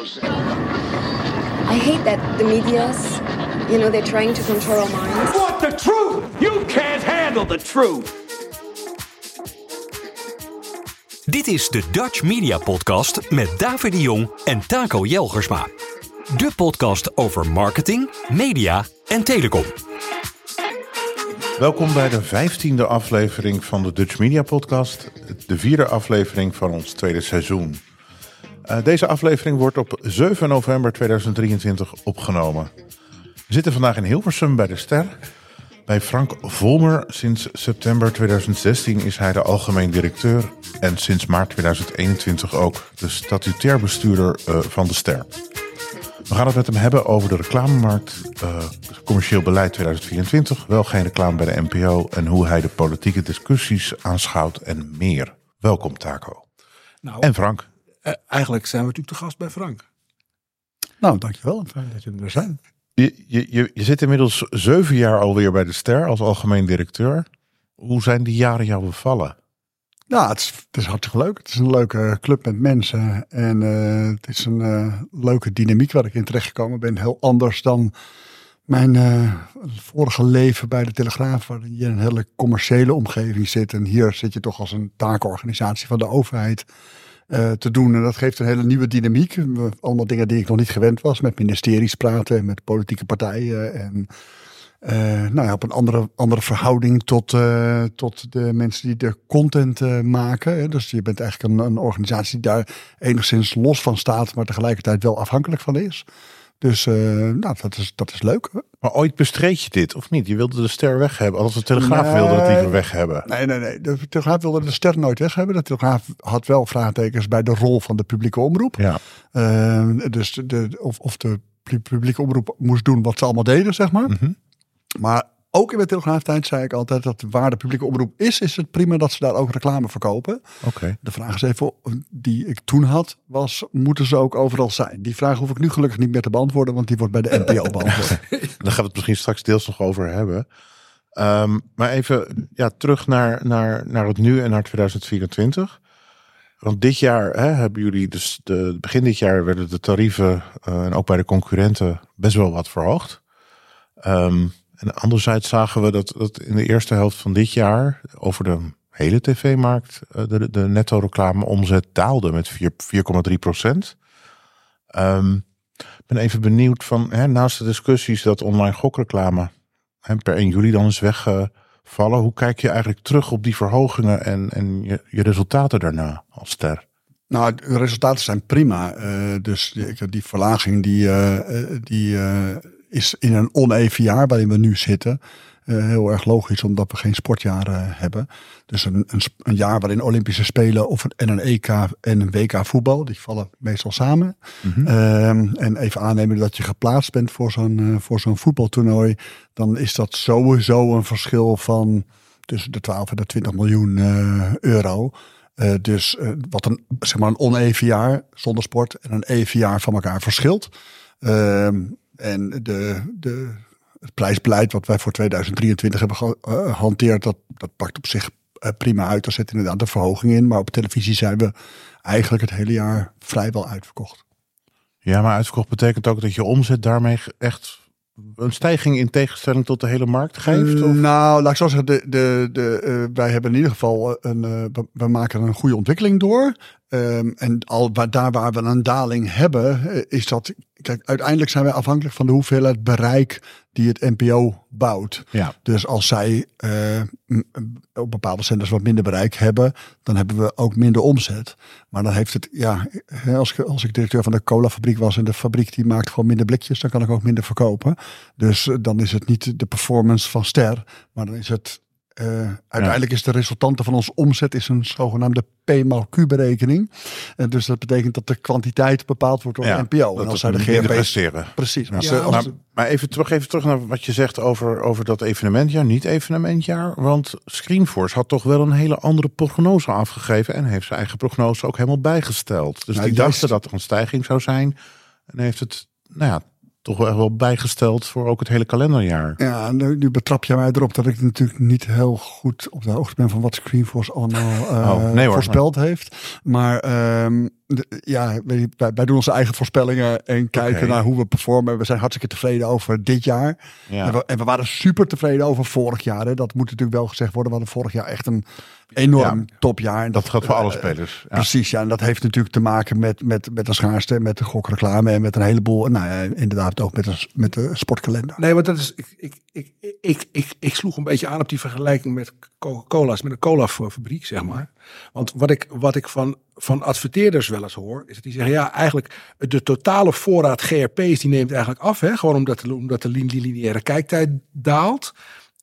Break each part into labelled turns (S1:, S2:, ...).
S1: I hate that the media's, you know, they're trying to control our minds.
S2: Want the truth? You can't handle the truth.
S3: Dit is de Dutch Media Podcast met David de Jong en Taco Jelgersma. De podcast over marketing, media en telecom.
S4: Welkom bij de vijftiende aflevering van de Dutch Media Podcast. De vierde aflevering van ons tweede seizoen. Uh, deze aflevering wordt op 7 november 2023 opgenomen. We zitten vandaag in Hilversum bij de Ster. Bij Frank Volmer. Sinds september 2016 is hij de algemeen directeur. En sinds maart 2021 ook de statutair bestuurder uh, van de Ster. We gaan het met hem hebben over de reclamemarkt, uh, commercieel beleid 2024, wel geen reclame bij de NPO en hoe hij de politieke discussies aanschouwt en meer. Welkom Taco.
S5: Nou,
S4: En Frank.
S5: Eh, eigenlijk zijn we natuurlijk te gast bij Frank.
S6: Nou, dankjewel. Fijn dat jullie er zijn.
S4: Je, je, je, je zit inmiddels zeven jaar alweer bij de Ster als algemeen directeur. Hoe zijn die jaren jou bevallen?
S6: Ja, het is, het is hartstikke leuk. Het is een leuke club met mensen. En eh, het is een eh, leuke dynamiek waar ik in terechtgekomen ben. Heel anders dan mijn eh, vorige leven bij de Telegraaf. Waarin je in een hele commerciële omgeving zit. En hier zit je toch als een taakorganisatie van de overheid eh, te doen. En dat geeft een hele nieuwe dynamiek. Allemaal dingen die ik nog niet gewend was. Met ministeries praten, met politieke partijen. En eh, nou ja, op een andere, andere verhouding tot, eh, tot de mensen die de content maken. Dus je bent eigenlijk een, een organisatie die daar enigszins los van staat, maar tegelijkertijd wel afhankelijk van is. Dus eh, nou, dat, is, dat is leuk.
S4: Maar ooit bestreed je dit, of niet? Je wilde de Ster weg hebben, als de Telegraaf
S6: Nee.
S4: wilde het liever weg hebben.
S6: Nee, nee, nee. De Telegraaf wilde de ster nooit weg hebben. De Telegraaf had wel vraagtekens bij de rol van de publieke omroep.
S4: Ja.
S6: Eh, dus de, of, of de pu- publieke omroep moest doen wat ze allemaal deden, zeg maar.
S4: Mhm.
S6: Maar ook in de Telegraaftijd zei ik altijd dat waar de publieke omroep is, is het prima dat ze daar ook reclame verkopen.
S4: Oké.
S6: De vraag is even, die ik toen had, was moeten ze ook overal zijn? Die vraag hoef ik nu gelukkig niet meer te beantwoorden, want die wordt bij de NPO beantwoord.
S4: Daar gaan we het misschien straks deels nog over hebben. Ehm, maar even ja, terug naar, naar, naar het nu en naar 2024. Want dit jaar hè, hebben jullie, dus de, begin dit jaar werden de tarieven eh, en ook bij de concurrenten best wel wat verhoogd. Ehm, en anderzijds zagen we dat, dat in de eerste helft van dit jaar over de hele tv-markt eh, de, de netto reclame omzet daalde met 4 4,3 procent. Ehm, ik ben even benieuwd van, hè, naast de discussies dat online gokreclame per 1 juli dan is weggevallen. Hoe kijk je eigenlijk terug op die verhogingen en, en je, je resultaten daarna als ster?
S6: Nou, de resultaten zijn prima. Eh, dus die, verlaging die, eh, die is in een oneven jaar waarin we nu zitten. eh, heel erg logisch, omdat we geen sportjaren hebben. Dus een, een, een jaar waarin Olympische Spelen of een, en een EK en een WK voetbal, die vallen meestal samen. Ehm, en even aannemen dat je geplaatst bent voor zo'n eh, voor zo'n voetbaltoernooi, dan is dat sowieso een verschil van tussen de 12 en de 20 miljoen eh, euro. Eh, dus eh, wat een, zeg maar een oneven jaar zonder sport en een even jaar van elkaar verschilt. En de, de, het prijsbeleid wat wij voor 2023 hebben eh, gehanteerd, dat, dat pakt op zich eh, prima uit. Er zit inderdaad een verhoging in. Maar op televisie zijn we eigenlijk het hele jaar vrijwel uitverkocht.
S4: Ja, maar uitverkocht betekent ook dat je omzet daarmee echt een stijging in tegenstelling tot de hele markt geeft? Of?
S6: Nou, laat ik zo zeggen, de, de, de, eh, wij hebben in ieder geval een, eh, we, maken een goede ontwikkeling door. Ehm, en al waar, daar waar we een daling hebben, eh, is dat, kijk, uiteindelijk zijn wij afhankelijk van de hoeveelheid bereik die het NPO bouwt.
S4: Ja.
S6: Dus als zij eh, m- op bepaalde zenders wat minder bereik hebben, dan hebben we ook minder omzet. Maar dan heeft het, ja, als, ik- als ik directeur van de cola-fabriek was en de fabriek die maakt gewoon minder blikjes, dan kan ik ook minder verkopen. Dus eh, dan is het niet de performance van Ster, maar dan is het. Eh, uiteindelijk is de resultante van onze omzet is een zogenaamde P mal Q berekening. En dus dat betekent dat de kwantiteit bepaald wordt door
S4: Ja,
S6: de NPO.
S4: dat
S6: En als zij de GRP's
S4: presteren.
S6: Precies.
S4: Ja.
S6: Als ze- als
S4: maar, maar even terug, even terug naar wat je zegt over, over dat evenementjaar, niet evenementjaar. Want Screenforce had toch wel een hele andere prognose afgegeven en heeft zijn eigen prognose ook helemaal bijgesteld. Dus
S6: Nou,
S4: die
S6: juist-
S4: dachten dat er een stijging zou zijn en heeft het, nou ja, toch wel echt wel bijgesteld voor ook het hele kalenderjaar.
S6: Ja, nu, nu betrap je mij erop dat ik natuurlijk niet heel goed op de hoogte ben van wat Screenforce allemaal eh,
S4: Oh, nee hoor,
S6: voorspeld heeft. Maar ehm, ja, wij, wij doen onze eigen voorspellingen en kijken naar hoe we performen. We zijn hartstikke tevreden over dit jaar.
S4: Ja.
S6: En, we, en we waren super tevreden over vorig jaar. Hè. Dat moet natuurlijk wel gezegd worden. We hadden vorig jaar echt een enorm
S4: Ja.
S6: topjaar. En
S4: Dat geldt voor alle
S6: eh,
S4: spelers. Ja.
S6: Precies, ja. En dat heeft natuurlijk te maken met, met, met de schaarste, met de gokreclame en met een heleboel, nou ja, inderdaad ook met de, met de sportkalender.
S5: Nee, want dat is. Ik, ik, ik, ik, ik, ik sloeg een beetje aan op die vergelijking met Coca-Cola's, met een cola-fabriek, zeg maar. Want wat ik, wat ik van, van adverteerders wel eens hoor, is dat die zeggen: ja, eigenlijk de totale voorraad GRP's die neemt eigenlijk af. Hè? Gewoon omdat omdat de lin- lineaire kijktijd daalt.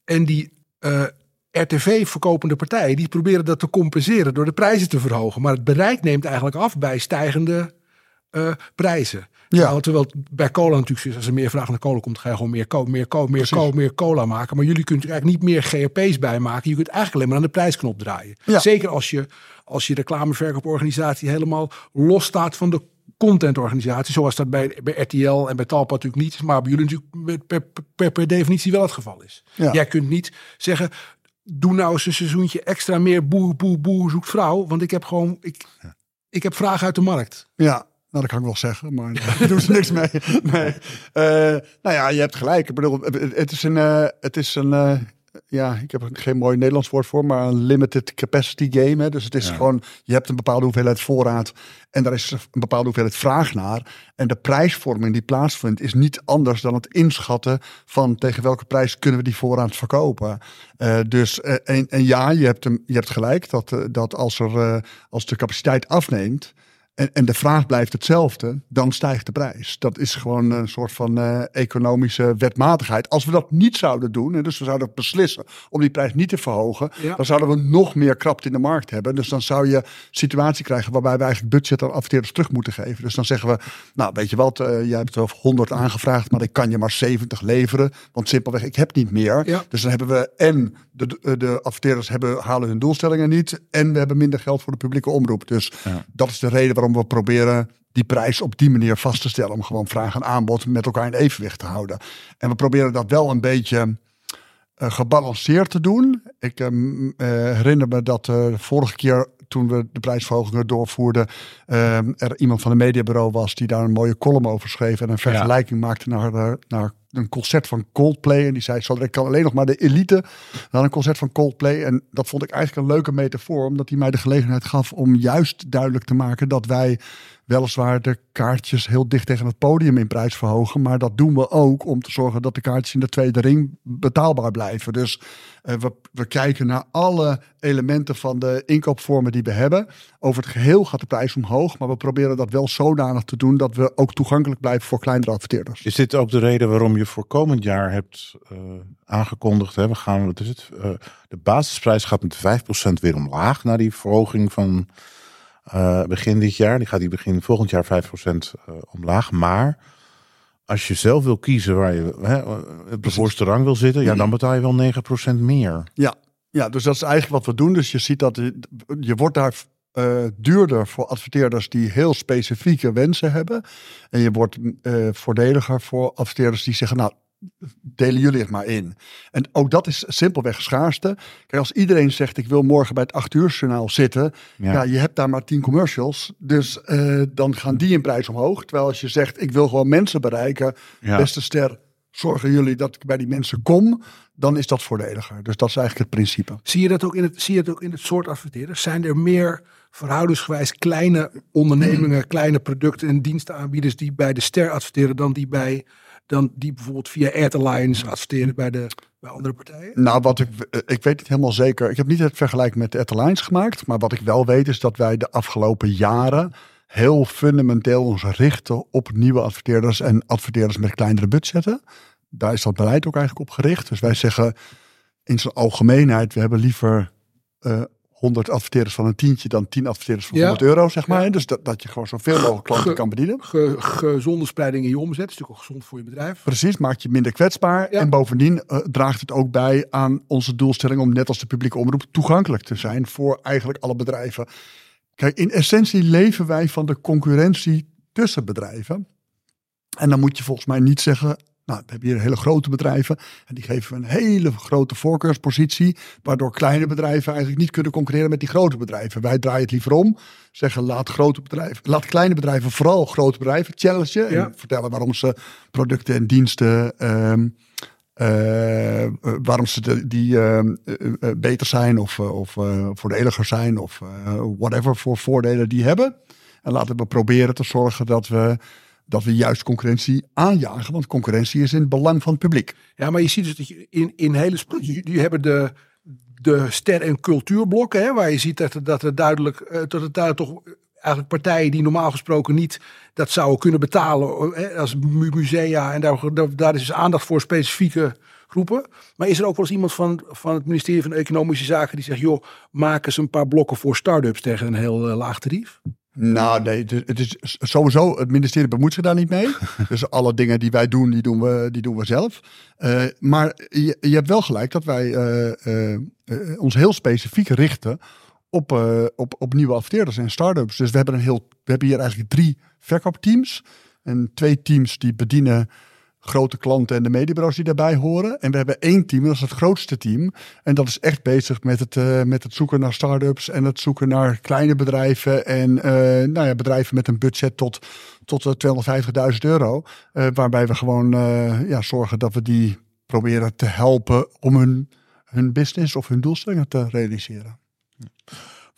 S5: En die eh, RTV-verkopende partijen die proberen dat te compenseren door de prijzen te verhogen. Maar het bereik neemt eigenlijk af bij stijgende eh, prijzen.
S6: Ja.
S5: Terwijl, terwijl bij cola natuurlijk is, als er meer vraag naar cola komt, ga je gewoon meer, co meer, co meer, co meer cola maken. Maar jullie kunt er eigenlijk niet meer GRP's bij maken. Je kunt eigenlijk alleen maar aan de prijsknop draaien.
S6: Ja.
S5: Zeker als je, als je reclameverkooporganisatie helemaal los staat van de contentorganisatie. Zoals dat bij, bij RTL en bij Talpa natuurlijk niet. Maar bij jullie natuurlijk per, per, per definitie wel het geval is.
S6: Ja.
S5: Jij kunt niet zeggen, doe nou eens een seizoentje extra meer boe, boe, boe, zoekt vrouw. Want ik heb gewoon, ik, ik heb vragen uit de markt.
S6: Ja, nou dat kan ik wel zeggen, maar daar doen ze niks mee. Nee. Eh, nou ja, je hebt gelijk. Ik bedoel, het is een, eh, het is een eh, ja, ik heb er geen mooi Nederlands woord voor, maar een limited capacity game. Hè. Dus het is gewoon, je hebt een bepaalde hoeveelheid voorraad en daar is een bepaalde hoeveelheid vraag naar. En de prijsvorming die plaatsvindt is niet anders dan het inschatten van tegen welke prijs kunnen we die voorraad verkopen. Eh, dus eh, en, en ja, je hebt, hem, je hebt gelijk dat, eh, dat als, er, eh, als de capaciteit afneemt, en, en de vraag blijft hetzelfde, dan stijgt de prijs. Dat is gewoon een soort van eh, economische wetmatigheid. Als we dat niet zouden doen, en dus we zouden beslissen om die prijs niet te verhogen,
S5: Ja.
S6: dan zouden we nog meer krapte in de markt hebben. Dus dan zou je een situatie krijgen waarbij we eigenlijk budget aan adverteerders terug moeten geven. Dus dan zeggen we, nou weet je wat, eh, jij hebt er 100 aangevraagd, maar ik kan je maar 70 leveren. Want simpelweg, ik heb niet meer.
S5: Ja.
S6: Dus dan hebben we en de, de, de adverteerders hebben, halen hun doelstellingen niet. En we hebben minder geld voor de publieke omroep. Dus dat is de reden waarom we proberen die prijs op die manier vast te stellen. Om gewoon vraag en aanbod met elkaar in evenwicht te houden. En we proberen dat wel een beetje eh, gebalanceerd te doen. Ik ehm, eh, herinner me dat eh, de vorige keer toen we de prijsverhogingen doorvoerden, ehm, er iemand van een mediabureau was die daar een mooie column over schreef en een vergelijking maakte naar, naar een concert van Coldplay. En die zei, "Sander, ik kan alleen nog maar de elite naar een concert van Coldplay. En dat vond ik eigenlijk een leuke metafoor, omdat hij mij de gelegenheid gaf om juist duidelijk te maken dat wij weliswaar de kaartjes heel dicht tegen het podium in prijs verhogen. Maar dat doen we ook om te zorgen dat de kaartjes in de tweede ring betaalbaar blijven. Dus eh, we, we kijken naar alle elementen van de inkoopvormen die we hebben. Over het geheel gaat de prijs omhoog. Maar we proberen dat wel zodanig te doen dat we ook toegankelijk blijven voor kleinere adverteerders.
S4: Is dit ook de reden waarom je voor komend jaar hebt eh, aangekondigd? Hè? We gaan, wat is het? Eh, de basisprijs gaat met 5% weer omlaag na die verhoging van eh, begin dit jaar. Die gaat die begin volgend jaar 5% eh, omlaag. Maar als je zelf wil kiezen waar je hè, op de voorste rang wil zitten, ja, dan betaal je wel 9% meer.
S6: Ja, ja, dus dat is eigenlijk wat we doen. Dus je ziet dat je, je wordt daar eh, duurder voor adverteerders die heel specifieke wensen hebben. En je wordt eh, voordeliger voor adverteerders die zeggen, nou, delen jullie het maar in. En ook dat is simpelweg schaarste. Kijk, als iedereen zegt, ik wil morgen bij het 8 uur journaal zitten.
S4: Ja.
S6: Ja. je hebt daar maar 10 commercials. Dus eh, dan gaan die in prijs omhoog. Terwijl als je zegt, ik wil gewoon mensen bereiken.
S4: Ja.
S6: Beste ster, zorgen jullie dat ik bij die mensen kom. Dan is dat voordeliger. Dus dat is eigenlijk het principe.
S5: Zie je dat ook in het, zie je dat ook in het soort adverteerders? Zijn er meer verhoudingsgewijs kleine ondernemingen, kleine producten en dienstenaanbieders die bij de ster adverteren dan die bij dan die bijvoorbeeld via Ad Alliance adverteren bij de bij andere partijen?
S6: Nou, wat ik, ik weet het helemaal zeker. Ik heb niet het vergelijking met de Airlines gemaakt. Maar wat ik wel weet is dat wij de afgelopen jaren heel fundamenteel ons richten op nieuwe adverteerders en adverteerders met kleinere budgetten. Daar is dat beleid ook eigenlijk op gericht. Dus wij zeggen in zijn algemeenheid, we hebben liever eh 100 adverteerders van een tientje dan 10 adverteerders van
S5: Ja.
S6: 100 euro, zeg maar. Dus dat, dat je gewoon zoveel mogelijk klanten kan bedienen.
S5: Ge, gezonde spreiding in je omzet, is natuurlijk ook gezond voor je bedrijf.
S6: Precies, maakt je minder kwetsbaar.
S5: Ja.
S6: En bovendien eh, draagt het ook bij aan onze doelstelling om net als de publieke omroep toegankelijk te zijn voor eigenlijk alle bedrijven. Kijk, in essentie leven wij van de concurrentie tussen bedrijven. En dan moet je volgens mij niet zeggen, Nou, we hebben hier hele grote bedrijven en die geven een hele grote voorkeurspositie, waardoor kleine bedrijven eigenlijk niet kunnen concurreren met die grote bedrijven. Wij draaien het liever om, zeggen laat grote bedrijven, laat kleine bedrijven vooral grote bedrijven challengen
S5: Ja.
S6: en vertellen waarom ze producten en diensten ehm, eh, eh, waarom ze de, die ehm, eh, beter zijn of, of voordeliger zijn of whatever voor voordelen die hebben. En laten we proberen te zorgen dat we, dat we juist concurrentie aanjagen. Want concurrentie is in het belang van het publiek.
S5: Ja, maar je ziet dus dat je in, in hele... Die hebben de, de ster- en cultuurblokken, hè, waar je ziet dat, dat er duidelijk... eh, dat het daar toch eigenlijk partijen die normaal gesproken niet dat zouden kunnen betalen, hè, als mu- musea en daar, daar, daar is dus aandacht voor specifieke groepen. Maar is er ook wel eens iemand van, van het ministerie van Economische Zaken die zegt, joh, maak eens een paar blokken voor start-ups tegen een heel eh, laag tarief?
S6: Nou, nee, het is- sowieso, het ministerie bemoeit zich daar niet mee. dus alle dingen die wij doen, die doen we, die doen we zelf. Eh, maar je, je hebt wel gelijk dat wij eh, eh, ons heel specifiek richten op, op, op nieuwe adverteerders en start-ups. Dus we hebben, een heel, we hebben hier eigenlijk drie verkoopteams. En twee teams die bedienen grote klanten en de mediabureaus die daarbij horen. En we hebben één team, dat is het grootste team. En dat is echt bezig met het, eh, met het zoeken naar start-ups en het zoeken naar kleine bedrijven. En eh, nou ja, bedrijven met een budget tot, tot eh, 250.000 euro. Eh, waarbij we gewoon ja, zorgen dat we die proberen te helpen om hun, hun business of hun doelstellingen te realiseren.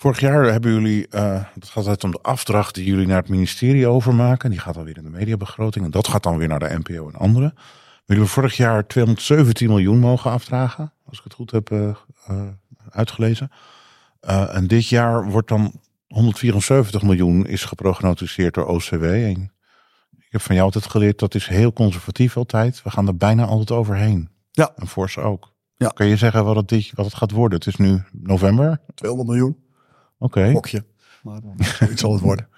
S4: Vorig jaar hebben jullie, eh het gaat altijd om de afdracht die jullie naar het ministerie overmaken. Die gaat dan weer in de mediabegroting en dat gaat dan weer naar de NPO en anderen. Jullie hebben vorig jaar 217 miljoen mogen afdragen, als ik het goed heb eh, eh, uitgelezen. En dit jaar wordt dan 174 miljoen is geprognosticeerd door OCW. En ik heb van jou altijd geleerd, dat is heel conservatief altijd. We gaan er bijna altijd overheen.
S6: Ja.
S4: En Force ook.
S6: Ja.
S4: Kan je zeggen wat het, dit, wat het gaat worden? Het is nu november.
S6: 200 miljoen,
S4: Oké.
S6: gokje. Maar dan zoiets zal het worden.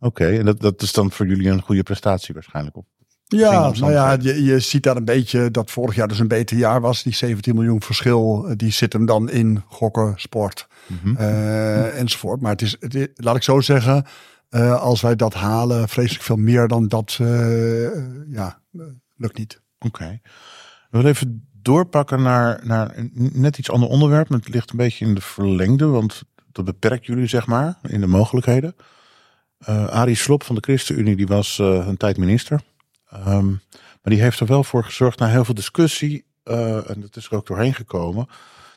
S4: Oké, en dat, dat is dan voor jullie een goede prestatie waarschijnlijk. Op.
S6: Ja, nou ja, je, je ziet daar een beetje dat vorig jaar dus een beter jaar was. Die 17 miljoen verschil, eh, die zit hem dan in gokken, sport
S4: Mhm.
S6: eh, enzovoort. Maar het is, het is- laat ik zo zeggen, eh, als wij dat halen, vreselijk veel meer dan dat, eh, eh, ja, eh, lukt niet.
S4: Oké. We willen even doorpakken naar, naar net iets ander onderwerp. maar Het ligt een beetje in de verlengde, want dat beperkt jullie zeg maar in de mogelijkheden. Eh Arie Slop van de ChristenUnie, die was eh, een tijd minister. Ehm, maar die heeft er wel voor gezorgd, na heel veel discussie, eh, en dat is er ook doorheen gekomen,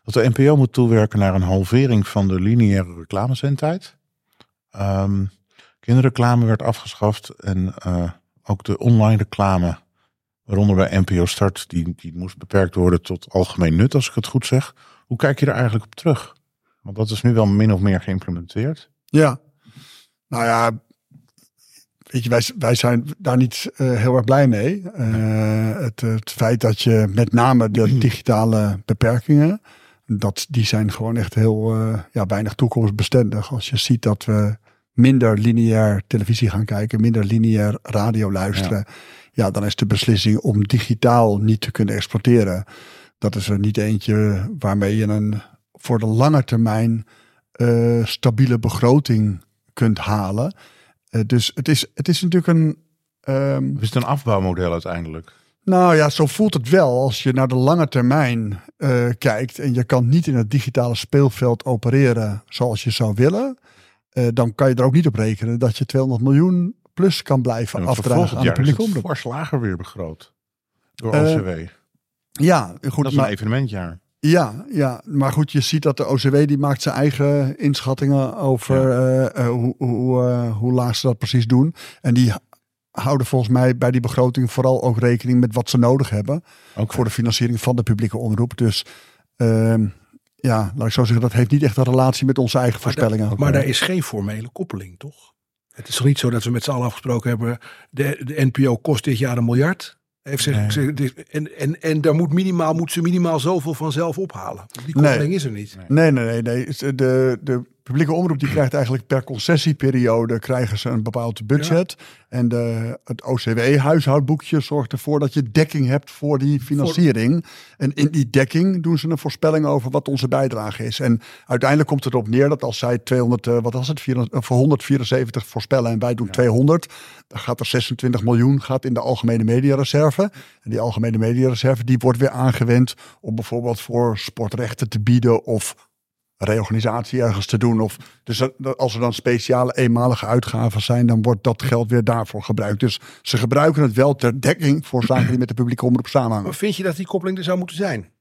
S4: dat de NPO moet toewerken naar een halvering van de lineaire reclamezendtijd. Ehm kinderreclame werd afgeschaft en ook de online reclame, waaronder bij NPO Start, die, die moest beperkt worden tot algemeen nut, als ik het goed zeg. Hoe kijk je er eigenlijk op terug? Want dat is nu wel min of meer geïmplementeerd.
S6: Ja, nou ja, weet je, wij, wij zijn daar niet eh, heel erg blij mee. Eh, het, het feit dat je met name de digitale beperkingen, dat, die zijn gewoon echt heel eh, ja, weinig toekomstbestendig. Als je ziet dat we minder lineair televisie gaan kijken, minder lineair radio luisteren. Ja, dan is de beslissing om digitaal niet te kunnen exporteren. Dat is er niet eentje waarmee je een voor de lange termijn eh, stabiele begroting kunt halen. Eh, dus het is, het is natuurlijk een. ehm,
S4: Is het een afbouwmodel uiteindelijk?
S6: nou ja, zo voelt het wel als je naar de lange termijn eh, kijkt en je kan niet in het digitale speelveld opereren zoals je zou willen. dan kan je er ook niet op rekenen dat je 200 miljoen plus kan blijven
S4: En
S6: afdragen aan de publieke
S4: het
S6: omroep.
S4: fors lager weer begroot. Door OCW.
S6: Ja, goed.
S4: Dat is
S6: maar-
S4: een evenementjaar.
S6: Ja, ja, maar goed, je ziet dat de OCW die maakt zijn eigen inschattingen over eh, eh, hoe, hoe, eh, hoe laag ze dat precies doen. En die houden volgens mij bij die begroting vooral ook rekening met wat ze nodig hebben voor de financiering van de publieke omroep. Dus ehm, ja, laat ik zo zeggen, dat heeft niet echt een relatie met onze eigen voorspellingen.
S5: Maar daar is geen formele koppeling, toch? Het is toch niet zo dat we met z'n allen afgesproken hebben, de, de NPO kost dit jaar een miljard. Heeft zich,
S4: Nee.
S5: en, en, en daar moet minimaal, moet ze minimaal zoveel vanzelf ophalen. Die koppeling is er niet.
S6: Nee, nee, nee. nee. De, de, publieke omroep die krijgt eigenlijk per concessieperiode krijgen ze een bepaald budget. En de, het OCW-huishoudboekje zorgt ervoor dat je dekking hebt voor die financiering. En in die dekking doen ze een voorspelling over wat onze bijdrage is. En uiteindelijk komt het erop neer dat als zij 200, eh, wat was het, 400, eh, voor 174 voorspellen en wij doen 200, dan gaat er 26 miljoen gaat in de algemene mediareserve. En die algemene mediareserve die wordt weer aangewend om bijvoorbeeld voor sportrechten te bieden of reorganisatie ergens te doen. Of, dus als er dan speciale eenmalige uitgaven zijn, dan wordt dat geld weer daarvoor gebruikt. Dus ze gebruiken het wel ter dekking voor zaken die met de publieke omroep samenhangen.
S5: Maar vind je dat die koppeling er zou moeten zijn?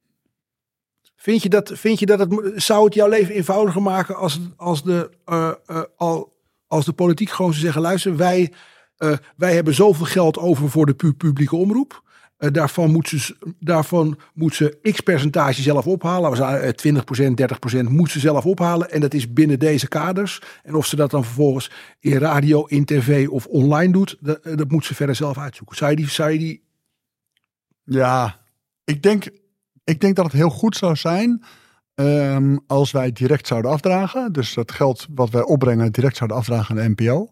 S5: Vind je dat, vind je dat het, zou het jouw leven eenvoudiger maken als, als, de, al, als de politiek gewoon zou zeggen: luister, wij, eh, wij hebben zoveel geld over voor de pu- publieke omroep. Eh, daarvan, moet ze, daarvan moet ze x percentage zelf ophalen. We zeggen, eh, 20%, 30% moet ze zelf ophalen. En dat is binnen deze kaders. En of ze dat dan vervolgens in radio, in tv of online doet, dat, eh, dat moet ze verder zelf uitzoeken. Je die, je die
S6: Ja, ik denk, ik denk dat het heel goed zou zijn ehm, als wij direct zouden afdragen. Dus dat geld wat wij opbrengen direct zouden afdragen aan de NPO.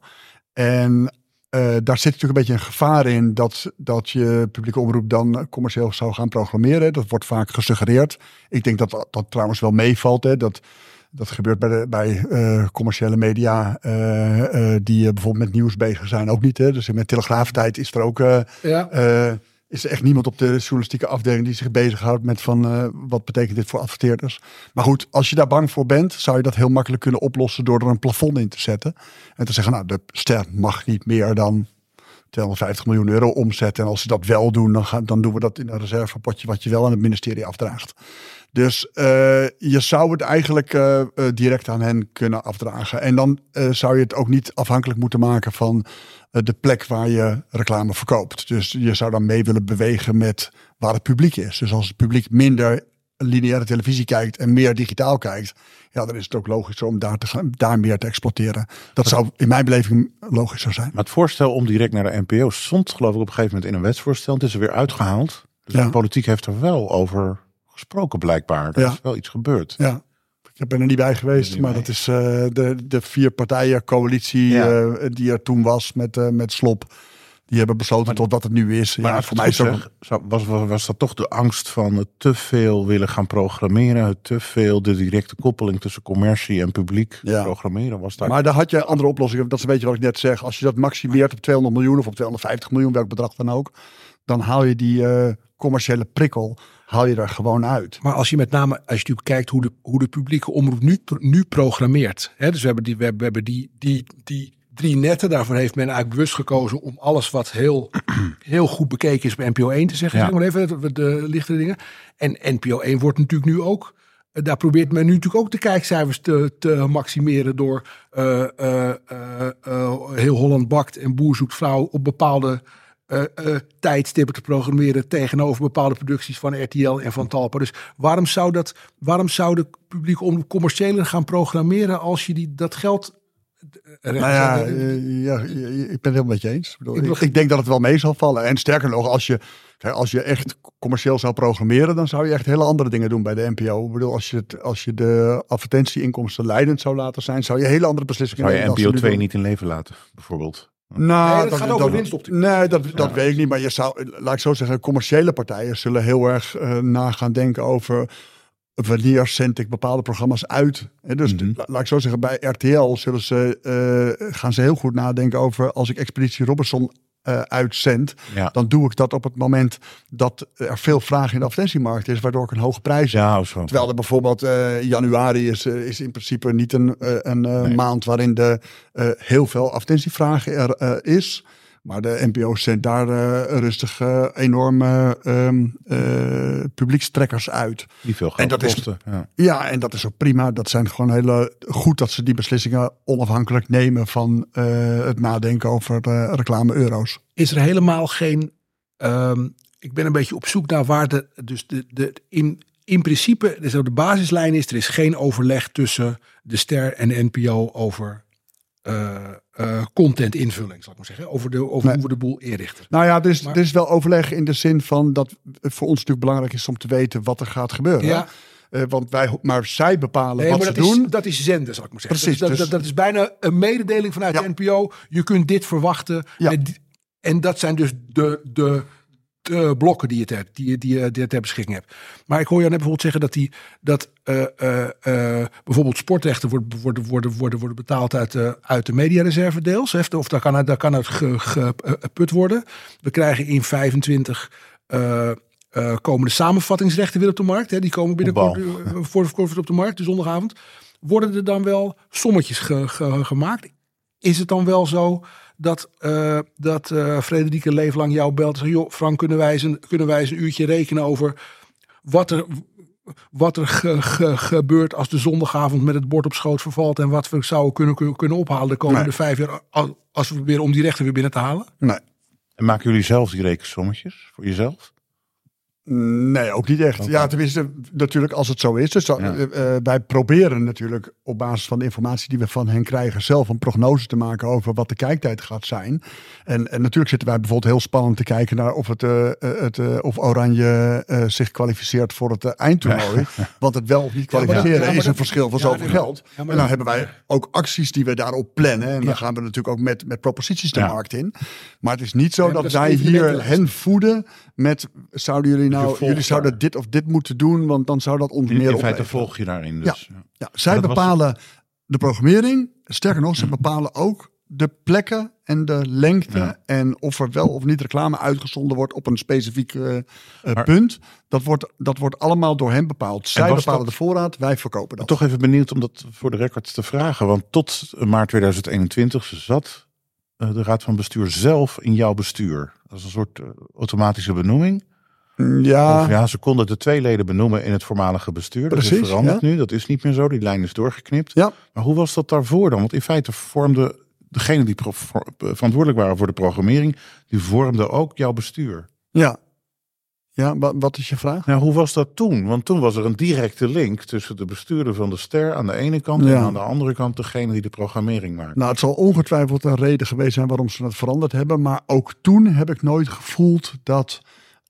S6: En eh, daar zit natuurlijk een beetje een gevaar in dat, dat je publieke omroep dan commercieel zou gaan programmeren. Dat wordt vaak gesuggereerd. Ik denk dat dat, dat trouwens wel meevalt. Hè. Dat, dat gebeurt bij, de, bij eh, commerciële media eh, die bijvoorbeeld met nieuws bezig zijn ook niet. Hè. Dus met telegraaftijd is er ook...
S5: Ja.
S6: Is er echt niemand op de journalistieke afdeling die zich bezighoudt met van eh, wat betekent dit voor adverteerders. Maar goed, als je daar bang voor bent, zou je dat heel makkelijk kunnen oplossen door er een plafond in te zetten. En te zeggen, nou, de ster mag niet meer dan 250 miljoen euro omzetten. En als ze dat wel doen, dan, dan doen we dat in een reservepotje wat je wel aan het ministerie afdraagt. Dus eh, je zou het eigenlijk eh, direct aan hen kunnen afdragen. En dan zou je het ook niet afhankelijk moeten maken van de plek waar je reclame verkoopt. Dus je zou dan mee willen bewegen met waar het publiek is. Dus als het publiek minder lineaire televisie kijkt en meer digitaal kijkt, ja, dan is het ook logischer om daar, te gaan, daar meer te exploiteren. Dat zou in mijn beleving logischer zijn.
S4: Maar het voorstel om direct naar de NPO stond geloof ik op een gegeven moment in een wetsvoorstel. Het is er weer uitgehaald. Dus
S6: Ja.
S4: de politiek heeft er wel over gesproken blijkbaar. Er
S6: Ja.
S4: is wel iets gebeurd.
S6: Ja. Ik ben er niet bij geweest,
S4: niet
S6: maar
S4: bij.
S6: dat is eh, de, de vier partijen coalitie
S4: Ja.
S6: eh, die er toen was met, eh, met Slop. Die hebben besloten tot wat het nu is.
S4: Maar
S6: ja, voor mij is ook
S4: was, was, was dat toch de angst van het te veel willen gaan programmeren. Het te veel de directe koppeling tussen commercie en publiek
S6: Ja.
S4: programmeren. Was daar
S6: Maar daar had je andere oplossingen. Dat is een beetje wat ik net zeg. Als je dat maximeert op 200 miljoen of op 250 miljoen, welk bedrag dan ook. Dan haal je die commerciële prikkel haal je er gewoon uit.
S5: Maar als je met name, als je natuurlijk kijkt hoe de, hoe de publieke omroep nu, nu programmeert. Hè, dus we hebben, die, we hebben, die, die, die drie netten. Daarvoor heeft men eigenlijk bewust gekozen om alles wat heel, heel goed bekeken is bij NPO 1 te zeggen.
S4: Ja.
S5: Zeg maar even de, de lichtere dingen. En NPO 1 wordt natuurlijk nu ook. eh, Daar probeert men nu natuurlijk ook de kijkcijfers te, te maximeren door eh, eh, heel Holland bakt en Boer zoekt vrouw op bepaalde eh, eh, tijdstippen te programmeren tegenover bepaalde producties van RTL en van Talpa. Dus waarom zou, dat, waarom zou de publieke omroep commerciëler gaan programmeren als je die, dat geld... eh,
S6: Nou ja, ja, ik ben het helemaal met je eens. Ik, bedoel,
S5: Ik
S6: ik,
S5: bedoel-
S6: ik denk dat het wel mee zal vallen. En sterker nog, als je, als je echt commercieel zou programmeren, dan zou je echt hele andere dingen doen bij de NPO. Ik bedoel, als je, het, als je de advertentieinkomsten leidend zou laten zijn, zou je hele andere beslissingen
S4: zou je
S6: nemen
S4: NPO
S6: ze nu
S4: 2
S6: doen.
S4: niet in leven laten, bijorbeeld.
S6: Nou,
S5: Nee, dat gaat over.
S6: Nee, dat, dat weet ik niet. Maar je zou, laat ik zo zeggen, commerciële partijen zullen heel erg eh, na gaan denken over wanneer zend ik bepaalde programma's uit. Dus
S4: Mhm.
S6: la- laat ik zo zeggen, bij RTL zullen ze, eh, gaan ze heel goed nadenken over als ik Expeditie Robinson eh uitzend,
S4: Ja.
S6: dan doe ik dat op het moment dat er veel vraag in de advertentiemarkt is, waardoor ik een hoge prijs heb.
S4: Ja.
S6: Terwijl er bijvoorbeeld eh, januari is, eh, is in principe niet een, een
S4: Nee.
S6: maand waarin de, heel veel advertentievragen er is. Maar de NPO's zendt daar eh, rustig eh, enorme ehm, eh, publiekstrekkers uit.
S4: Die veel geld
S6: En dat is-
S4: kosten. Ja.
S6: Ja, en dat is ook prima. Dat zijn gewoon hele goed dat ze die beslissingen onafhankelijk nemen van eh, het nadenken over eh, reclame-euro's.
S5: is er helemaal geen. ehm, ik ben een beetje op zoek naar waar de. Dus de, de, in, in principe, dus de basislijn is: er is geen overleg tussen de Ster en de NPO over eh, eh, contentinvulling, zal ik maar zeggen. Over, de, over
S6: Nee.
S5: hoe we de boel inrichten.
S6: Nou ja, er is,
S5: Maar-
S6: er is wel overleg in de zin van dat het voor ons natuurlijk belangrijk is om te weten wat er gaat gebeuren.
S5: Ja.
S6: Eh, want wij, maar zij bepalen
S5: Nee,
S6: wat
S5: maar
S6: ze
S5: dat
S6: doen.
S5: is, dat is zenden, zal ik maar zeggen.
S6: Precies,
S5: dat,
S6: dus-
S5: dat, dat is bijna een mededeling vanuit
S6: Ja.
S5: de NPO. Je kunt dit verwachten.
S6: Ja.
S5: En dat zijn dus de, de, de blokken die je, ter, die, je- die, je- die je ter beschikking hebt. Maar ik hoor jou net bijvoorbeeld zeggen dat, die, dat eh, eh, eh, bijvoorbeeld sportrechten worden, worden, worden, worden, worden betaald uit de, uit de mediareserve deels. hè, Of daar kan uit, daar kan uit ge- ge- geput worden. We krijgen in 25 eh, eh, komen de samenvattingsrechten weer op de markt. Hè. Die komen binnenkort voor, voor, op de markt, de zondagavond. Worden er dan wel sommetjes ge- ge- gemaakt? Is het dan wel zo dat, eh dat eh Frederike Leeflang jou belt en zegt... joh, Frank, kunnen wij, eens een, kunnen wij eens een uurtje rekenen over wat er, wat er ge- ge- gebeurt... als de zondagavond met het bord op schoot vervalt... en wat we zouden kunnen, kunnen, ophalen de komende
S6: Nee.
S5: vijf jaar... als- als we proberen om die rechten weer binnen te halen?
S6: Nee.
S4: En maken jullie zelf die rekensommetjes voor jezelf?
S6: Nee, ook niet echt. Ja, tenminste, natuurlijk als het zo is. Dus,
S4: Ja.
S6: eh, eh, wij proberen natuurlijk op basis van de informatie die we van hen krijgen, zelf een prognose te maken over wat de kijktijd gaat zijn. En, en natuurlijk zitten wij bijvoorbeeld heel spannend te kijken naar of, het, eh, het, of Oranje zich kwalificeert voor het eindtoernooi. Want het wel of niet kwalificeren
S5: ja, maar
S6: is een verschil van zoveel geld. en dan hebben wij ook acties die we daarop plannen. En dan gaan we natuurlijk ook met, met proposities de markt in. Maar het is niet zo dat
S5: dat
S6: wij hier hen voeden met zouden jullie nou,
S4: volgt
S6: jullie zouden
S4: daar.
S6: dit of dit moeten doen, want dan zou dat ons
S4: In,
S6: meer
S4: in feite
S6: opleveren.
S4: volg je daarin dus. Ja.
S6: Ja, zij
S4: was-
S6: bepalen de programmering. Sterker nog, ze bepalen ook de plekken en de lengte
S4: Ja.
S6: en of er wel of niet reclame uitgezonden wordt op een specifiek eh, eh,
S4: Maar-
S6: punt. Dat wordt, dat wordt allemaal door hen bepaald. Zij bepalen
S4: dat-
S6: de voorraad, wij verkopen dat.
S4: Toch even benieuwd om dat voor de record te vragen. Want tot maart 2021 zat eh, de Raad van Bestuur zelf in jouw bestuur. Dat is een soort eh, automatische benoeming.
S6: Ja,
S4: Of ja, ze konden de twee leden benoemen in het voormalige bestuur. dat is
S6: Precies,
S4: veranderd
S6: ja.
S4: nu. Dat is niet meer zo. Die lijn is doorgeknipt.
S6: ja.
S4: Maar hoe was dat daarvoor dan? Want in feite vormde degene die verantwoordelijk waren voor de programmering, die vormde ook jouw bestuur.
S6: ja. Ja, wa- wat is je vraag?
S4: Nou, hoe was dat toen? Want toen was er een directe link tussen de bestuurder van de ster aan de ene kant en aan de andere kant degene die de programmering maakt.
S6: Nou, het zal ongetwijfeld een reden geweest zijn waarom ze het veranderd hebben. Maar ook toen heb ik nooit gevoeld dat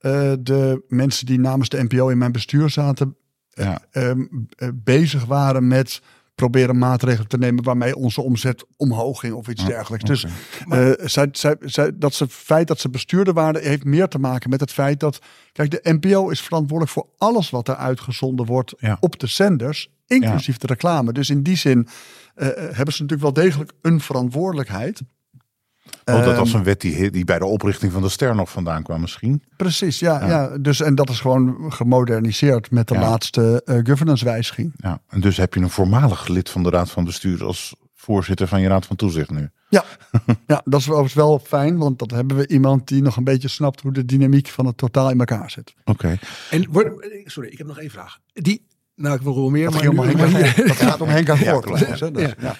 S6: eh, de mensen die namens de NPO in mijn bestuur zaten,
S4: Ja.
S6: ehm, eh, bezig waren met proberen maatregelen te nemen waarmee onze omzet omhoog ging of iets dergelijks. Dus eh, zij, zij, zij, dat ze, het feit dat ze bestuurder waren heeft meer te maken met het feit dat, kijk, de NPO is verantwoordelijk voor alles wat er uitgezonden wordt
S4: Ja.
S6: op de zenders, inclusief de reclame. Dus in die zin eh, hebben ze natuurlijk wel degelijk een verantwoordelijkheid.
S4: Want dat
S6: Ehm,
S4: was een wet die, die bij de oprichting van de ster nog vandaan kwam misschien.
S6: Precies, ja,
S4: Ja.
S6: ja. Dus, en dat is gewoon gemoderniseerd met de
S4: Ja.
S6: laatste eh, governance-wijziging.
S4: Ja. En dus heb je een voormalig lid van de Raad van Bestuur als voorzitter van je Raad van Toezicht nu.
S6: Ja. ja, dat is overigens wel fijn, want dan hebben we iemand die nog een beetje snapt hoe de dynamiek van het totaal in elkaar zit.
S4: Oké.
S5: En wordt- sorry, ik heb nog één vraag. Die, nou, ik wil wel meer,
S6: Dat,
S5: maar, nu-
S6: Henk
S5: maar
S6: dat gaat om Henk aan
S4: Ja.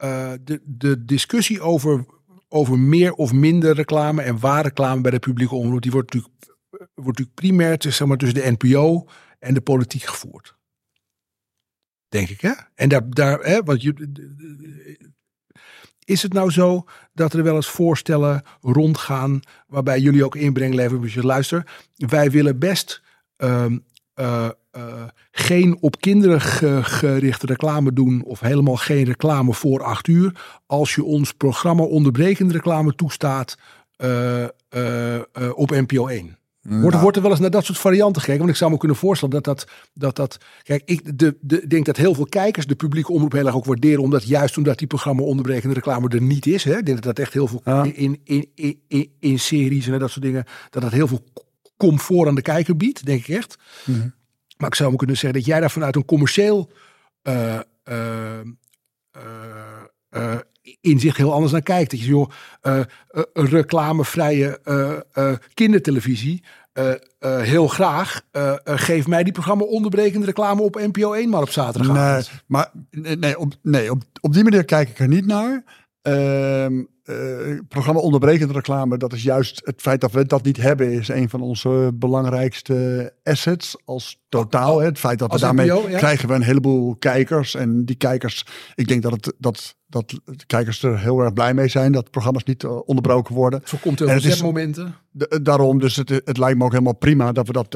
S5: Eh, eh, de, de discussie over, over meer of minder reclame en waar reclame bij de publieke omroep, die wordt natuurlijk, wordt natuurlijk primair zeg maar, tussen de NPO en de politiek gevoerd. Denk ik, hè? En daar, daar hè, want je, is het nou zo dat er wel eens voorstellen rondgaan waarbij jullie ook inbreng leveren, als je luister, wij willen best ehm, eh, eh, geen op kinderen ge- gerichte reclame doen of helemaal geen reclame voor acht uur. Als je ons programma onderbrekende reclame toestaat eh, eh, op NPO 1. Wordt, wordt er wel eens naar dat soort varianten gekeken? Want ik zou me kunnen voorstellen dat dat... dat, dat kijk, ik de, de, denk dat heel veel kijkers de publieke omroep heel erg ook waarderen. Omdat juist omdat die programma onderbrekende reclame er niet is. Hè? Ik denk dat dat echt heel veel
S6: Ja.
S5: in, in, in, in, in series en dat soort dingen... dat dat heel veel comfort aan de kijker biedt, denk ik echt. Maar ik zou me kunnen zeggen dat jij daar vanuit een commercieel eh, eh, inzicht heel anders naar kijkt. Dat je joh, reclamevrije kindertelevisie. heel graag. geef mij die programma onderbrekende reclame op NPO 1 maar op zaterdag.
S6: Nee, maar nee, op, nee op, op die manier kijk ik er niet naar. Eh, programma onderbrekende reclame, dat is juist het feit dat we dat niet hebben, is een van onze belangrijkste assets als totaal. hè. Het feit dat we
S5: Als
S6: daarmee
S5: NPO, ja.
S6: krijgen we een heleboel kijkers. En die kijkers, ik denk dat, het, dat dat de kijkers er heel erg blij mee zijn. Dat programma's niet eh, onderbroken worden.
S5: Voorkomt er
S6: het is-
S5: momenten.
S6: De- eh, daarom, dus het, het lijkt me ook helemaal prima dat we dat,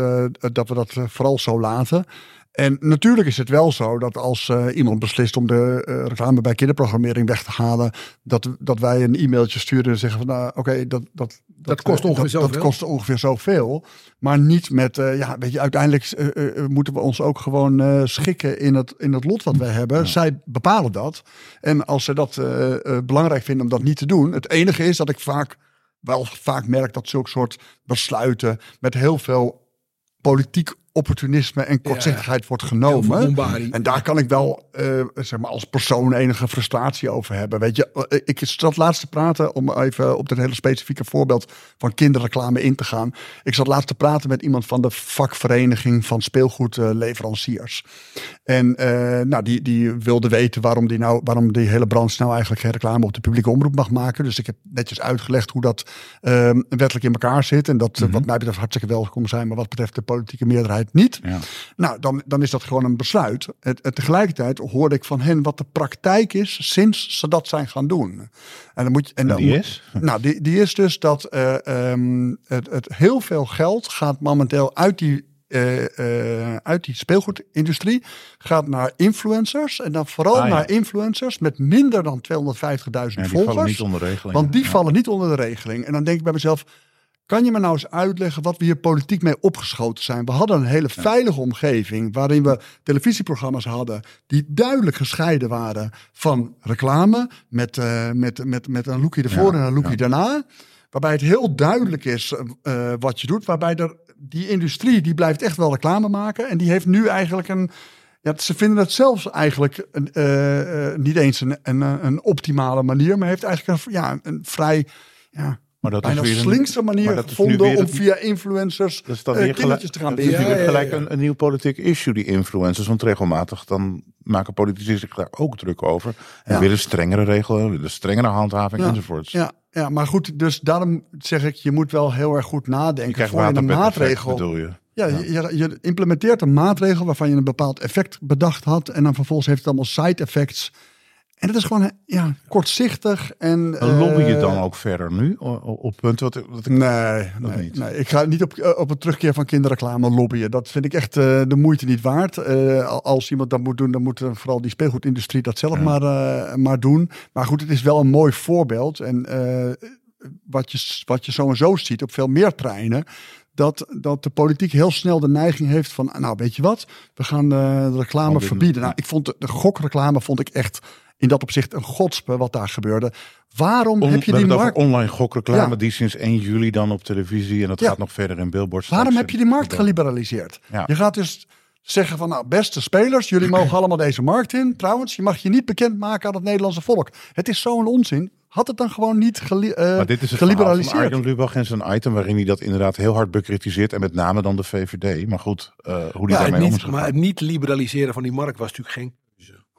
S6: dat, we dat vooral zo laten. En natuurlijk is het wel zo dat als eh, iemand beslist om de eh, reclame bij kinderprogrammering weg te halen, dat, dat wij een e-mailtje sturen en zeggen van nou oké, dat, dat, dat,
S5: kost
S6: eh,
S5: ongeveer
S6: dat, dat
S5: zoveel.
S6: kost ongeveer zoveel. Maar niet met, eh, ja, weet je, uiteindelijk eh, eh, eh, moeten we ons ook gewoon eh, schikken in het, in het lot wat wij hebben. Zij bepalen dat. En als ze dat eh, eh, belangrijk vinden om dat niet te doen, het enige is dat ik vaak wel vaak merk dat zulke soort besluiten met heel veel politiek opportunisme en kortzichtigheid wordt genomen. En daar kan ik wel, eh, zeg maar, als persoon enige frustratie over hebben. Weet je, eh, ik zat laatst te praten, om even op dit hele specifieke voorbeeld van kinderreclame in te gaan. Ik zat laatst te praten met iemand van de vakvereniging van speelgoedleveranciers. En eh, nou, die, die wilde weten waarom die, nou, waarom die hele branche nou eigenlijk geen reclame op de publieke omroep mag maken. Dus ik heb netjes uitgelegd hoe dat eh, wettelijk in elkaar zit. En dat eh, wat mij betreft hartstikke welkom zijn, maar wat betreft de politieke meerderheid niet.
S4: Ja.
S6: Nou, dan, dan is dat gewoon een besluit. Het, het- tegelijkertijd hoorde ik van hen wat de praktijk is sinds ze dat zijn gaan doen. En dan moet je. En dan
S4: die is?
S6: Nou, die, die is dus dat eh, ehm, het, het heel veel geld gaat momenteel uit die. eh, eh, uit die speelgoedindustrie gaat naar influencers en dan vooral
S4: Ah, ja.
S6: naar influencers met minder dan 250.000
S4: Ja, die
S6: volgers.
S4: vallen niet onder regeling.
S6: Want die
S4: Ja.
S6: vallen niet onder de regeling. En dan denk ik bij mezelf, kan je me nou eens uitleggen wat we hier politiek mee opgeschoten zijn? We hadden een hele veilige omgeving waarin we televisieprogramma's hadden die duidelijk gescheiden waren van reclame met, eh, met, met, met een lookje ervoor
S4: Ja,
S6: en een lookje
S4: ja.
S6: daarna. Waarbij het heel duidelijk is eh, eh, wat je doet. Waarbij er, die industrie die blijft echt wel reclame maken. En die heeft nu eigenlijk een... Ja, ze vinden het zelfs eigenlijk een, niet eens een, een, een optimale manier. Maar heeft eigenlijk een, ja, een vrij... Ja,
S4: Maar dat
S6: bijna
S4: is weer een-
S6: slinkse
S4: maar
S6: manier gevonden om via influencers
S4: Dat is dan
S6: eh,
S4: weer gelijk,
S6: te gaan
S4: dat is weer gelijk. Een, een nieuw politiek issue, die influencers. Want regelmatig dan maken politici zich daar ook druk over. En
S6: Ja.
S4: willen strengere regelen, willen strengere handhaving
S6: Ja,
S4: enzovoorts.
S6: Ja, ja, maar goed, dus daarom zeg ik, je moet wel heel erg goed nadenken voor je een maatregel.
S4: bedoel je.
S6: Ja, je implementeert een maatregel waarvan je een bepaald effect bedacht had. En dan vervolgens heeft het allemaal side effects. En het is gewoon ja, kortzichtig. En,
S4: lobby je
S6: eh,
S4: dan ook verder nu op punten wat, wat ik...
S6: Nee,
S4: Dat
S6: nee,
S4: niet.
S6: nee, ik ga niet op, eh, op een terugkeer van kinderreclame lobbyen. Dat vind ik echt eh, de moeite niet waard. Al- als iemand dat moet doen, dan moet vooral die speelgoedindustrie dat zelf maar, maar doen. Maar goed, het is wel een mooi voorbeeld. En wat, je, wat je sowieso ziet op veel meer treinen. Dat, dat de politiek heel snel de neiging heeft van, nou weet je wat, we gaan de reclame
S4: Oh,
S6: verbieden. Nou, ik vond de, de gokreclame vond ik echt in dat opzicht een godspe wat daar gebeurde. Waarom
S4: On-
S6: heb je
S4: we
S6: die markt?
S4: online gokreclame,
S6: Ja.
S4: die sinds 1 juli dan op televisie en dat
S6: Ja.
S4: gaat nog verder in billboards.
S6: Waarom heb je die markt geliberaliseerd?
S4: Ja.
S6: Je gaat dus zeggen van, nou, beste spelers, jullie mogen allemaal deze markt in. Trouwens, je mag je niet bekendmaken aan het Nederlandse volk. Het is zo'n onzin. Had het dan gewoon niet geli eh,
S4: Maar dit is het
S6: geliberaliseerd?
S4: Arjen Lubach en zijn item waarin hij dat inderdaad heel hard bekritiseert. En met name dan de VVD. Maar goed, eh, hoe die
S5: Ja,
S4: daarmee om is
S5: niet,
S4: gegaan.
S5: maar het niet liberaliseren van die markt was natuurlijk geen.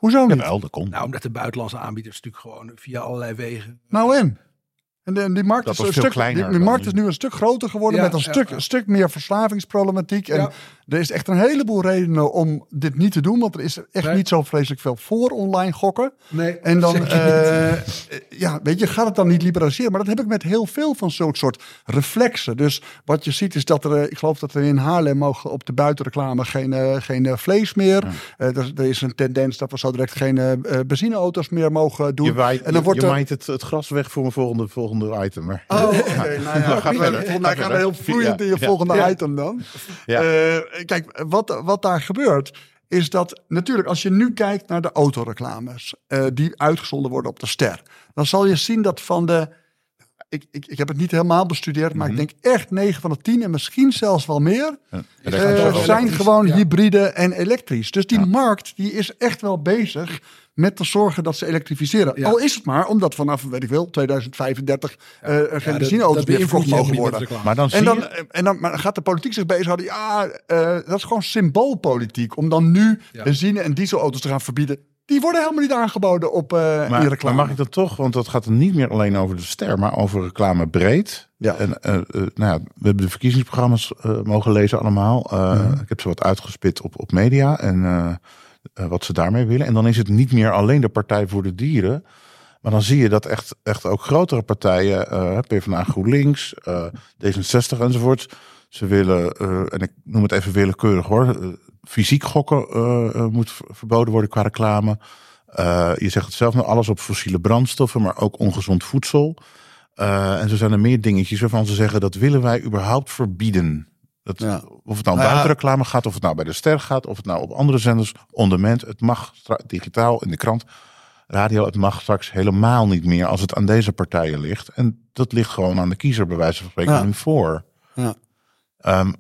S6: Hoezo niet?
S4: Jawel, dat komt.
S5: Nou, omdat de buitenlandse aanbieders natuurlijk gewoon via allerlei wegen.
S6: Nou en? En, de- en die markt, is een, stuk,
S4: kleiner
S6: die, markt
S4: nu.
S6: is nu een stuk groter geworden
S5: Ja,
S6: met een
S5: ja,
S6: stuk,
S5: ja.
S6: een stuk meer verslavingsproblematiek. En
S5: Ja.
S6: er is echt een heleboel redenen om dit niet te doen. Want er is echt
S5: Nee.
S6: niet zo vreselijk veel voor online gokken.
S5: Nee,
S6: En dan, eh, ja, weet je, gaat het dan niet liberaliseren? Maar dat heb ik met heel veel van zo'n soort reflexen. Dus wat je ziet is dat er, eh, ik geloof dat er in Haarlem mogen op de buitenreclame geen, eh, geen vlees meer. Er, er is een tendens dat we zo direct geen benzineauto's meer mogen doen.
S4: Je, waait,
S6: en dan wordt
S4: je maait het, het gras weg voor mijn volgende, volgende item. Maar,
S6: Oh, oké. nou ja,
S4: Ga
S6: goed,
S4: verder.
S6: Volgens mij
S4: Ga
S6: gaan we heel vloeiend
S4: Ja,
S6: in je volgende
S4: ja.
S6: item dan.
S4: Ja.
S6: Eh, kijk, wat, wat daar gebeurt, is dat natuurlijk als je nu kijkt naar de autoreclames eh, die uitgezonden worden op de ster, dan zal je zien dat van de. Ik, ik, ik heb het niet helemaal bestudeerd, maar ik denk echt 9 van de 10 en misschien zelfs wel meer.
S4: Ja,
S6: eh, zijn gewoon
S5: ja.
S6: hybride en elektrisch. Dus die markt die is echt wel bezig met te zorgen dat ze elektrificeren.
S5: Ja.
S6: Al is het maar omdat vanaf, weet ik veel, 2035 eh, er geen benzineauto's meer verkocht mogen worden.
S5: reclame.
S4: Maar dan
S6: En dan,
S4: je...
S6: en dan maar gaat de politiek zich bezighouden. Ja, eh, dat is gewoon symboolpolitiek. Om dan nu
S5: Ja.
S6: benzine- en dieselauto's te gaan verbieden. Die worden helemaal niet aangeboden op eh in
S4: Maar, maar
S6: reclame.
S4: mag ik dat toch? Want dat gaat er niet meer alleen over de ster, maar over reclame breed.
S6: Ja.
S4: En, eh, nou ja, we hebben de verkiezingsprogramma's mogen lezen allemaal. Eh,
S6: Mhm.
S4: Ik heb ze wat uitgespit op, op media. En wat ze daarmee willen. En dan is het niet meer alleen de Partij voor de Dieren. Maar dan zie je dat echt, echt ook grotere partijen, eh PvdA GroenLinks, eh, D66 enzovoort. Ze willen, eh, en ik noem het even willekeurig hoor, eh, fysiek gokken eh, eh, moet verboden worden qua reclame. Eh, je zegt het zelf alles op fossiele brandstoffen, maar ook ongezond voedsel. Eh, en zo zijn er meer dingetjes waarvan ze zeggen dat willen wij überhaupt verbieden. Dat,
S6: Ja.
S4: Of het nou om
S6: Nou
S4: buitenreclame gaat, of het nou bij de ster gaat, of het nou op andere zenders, on demand. Het mag digitaal in de krant, radio, het mag straks helemaal niet meer als het aan deze partijen ligt. En dat ligt gewoon aan de kiezer bij wijze van spreken
S6: Ja.
S4: nu voor.
S6: Ja.
S4: Ehm,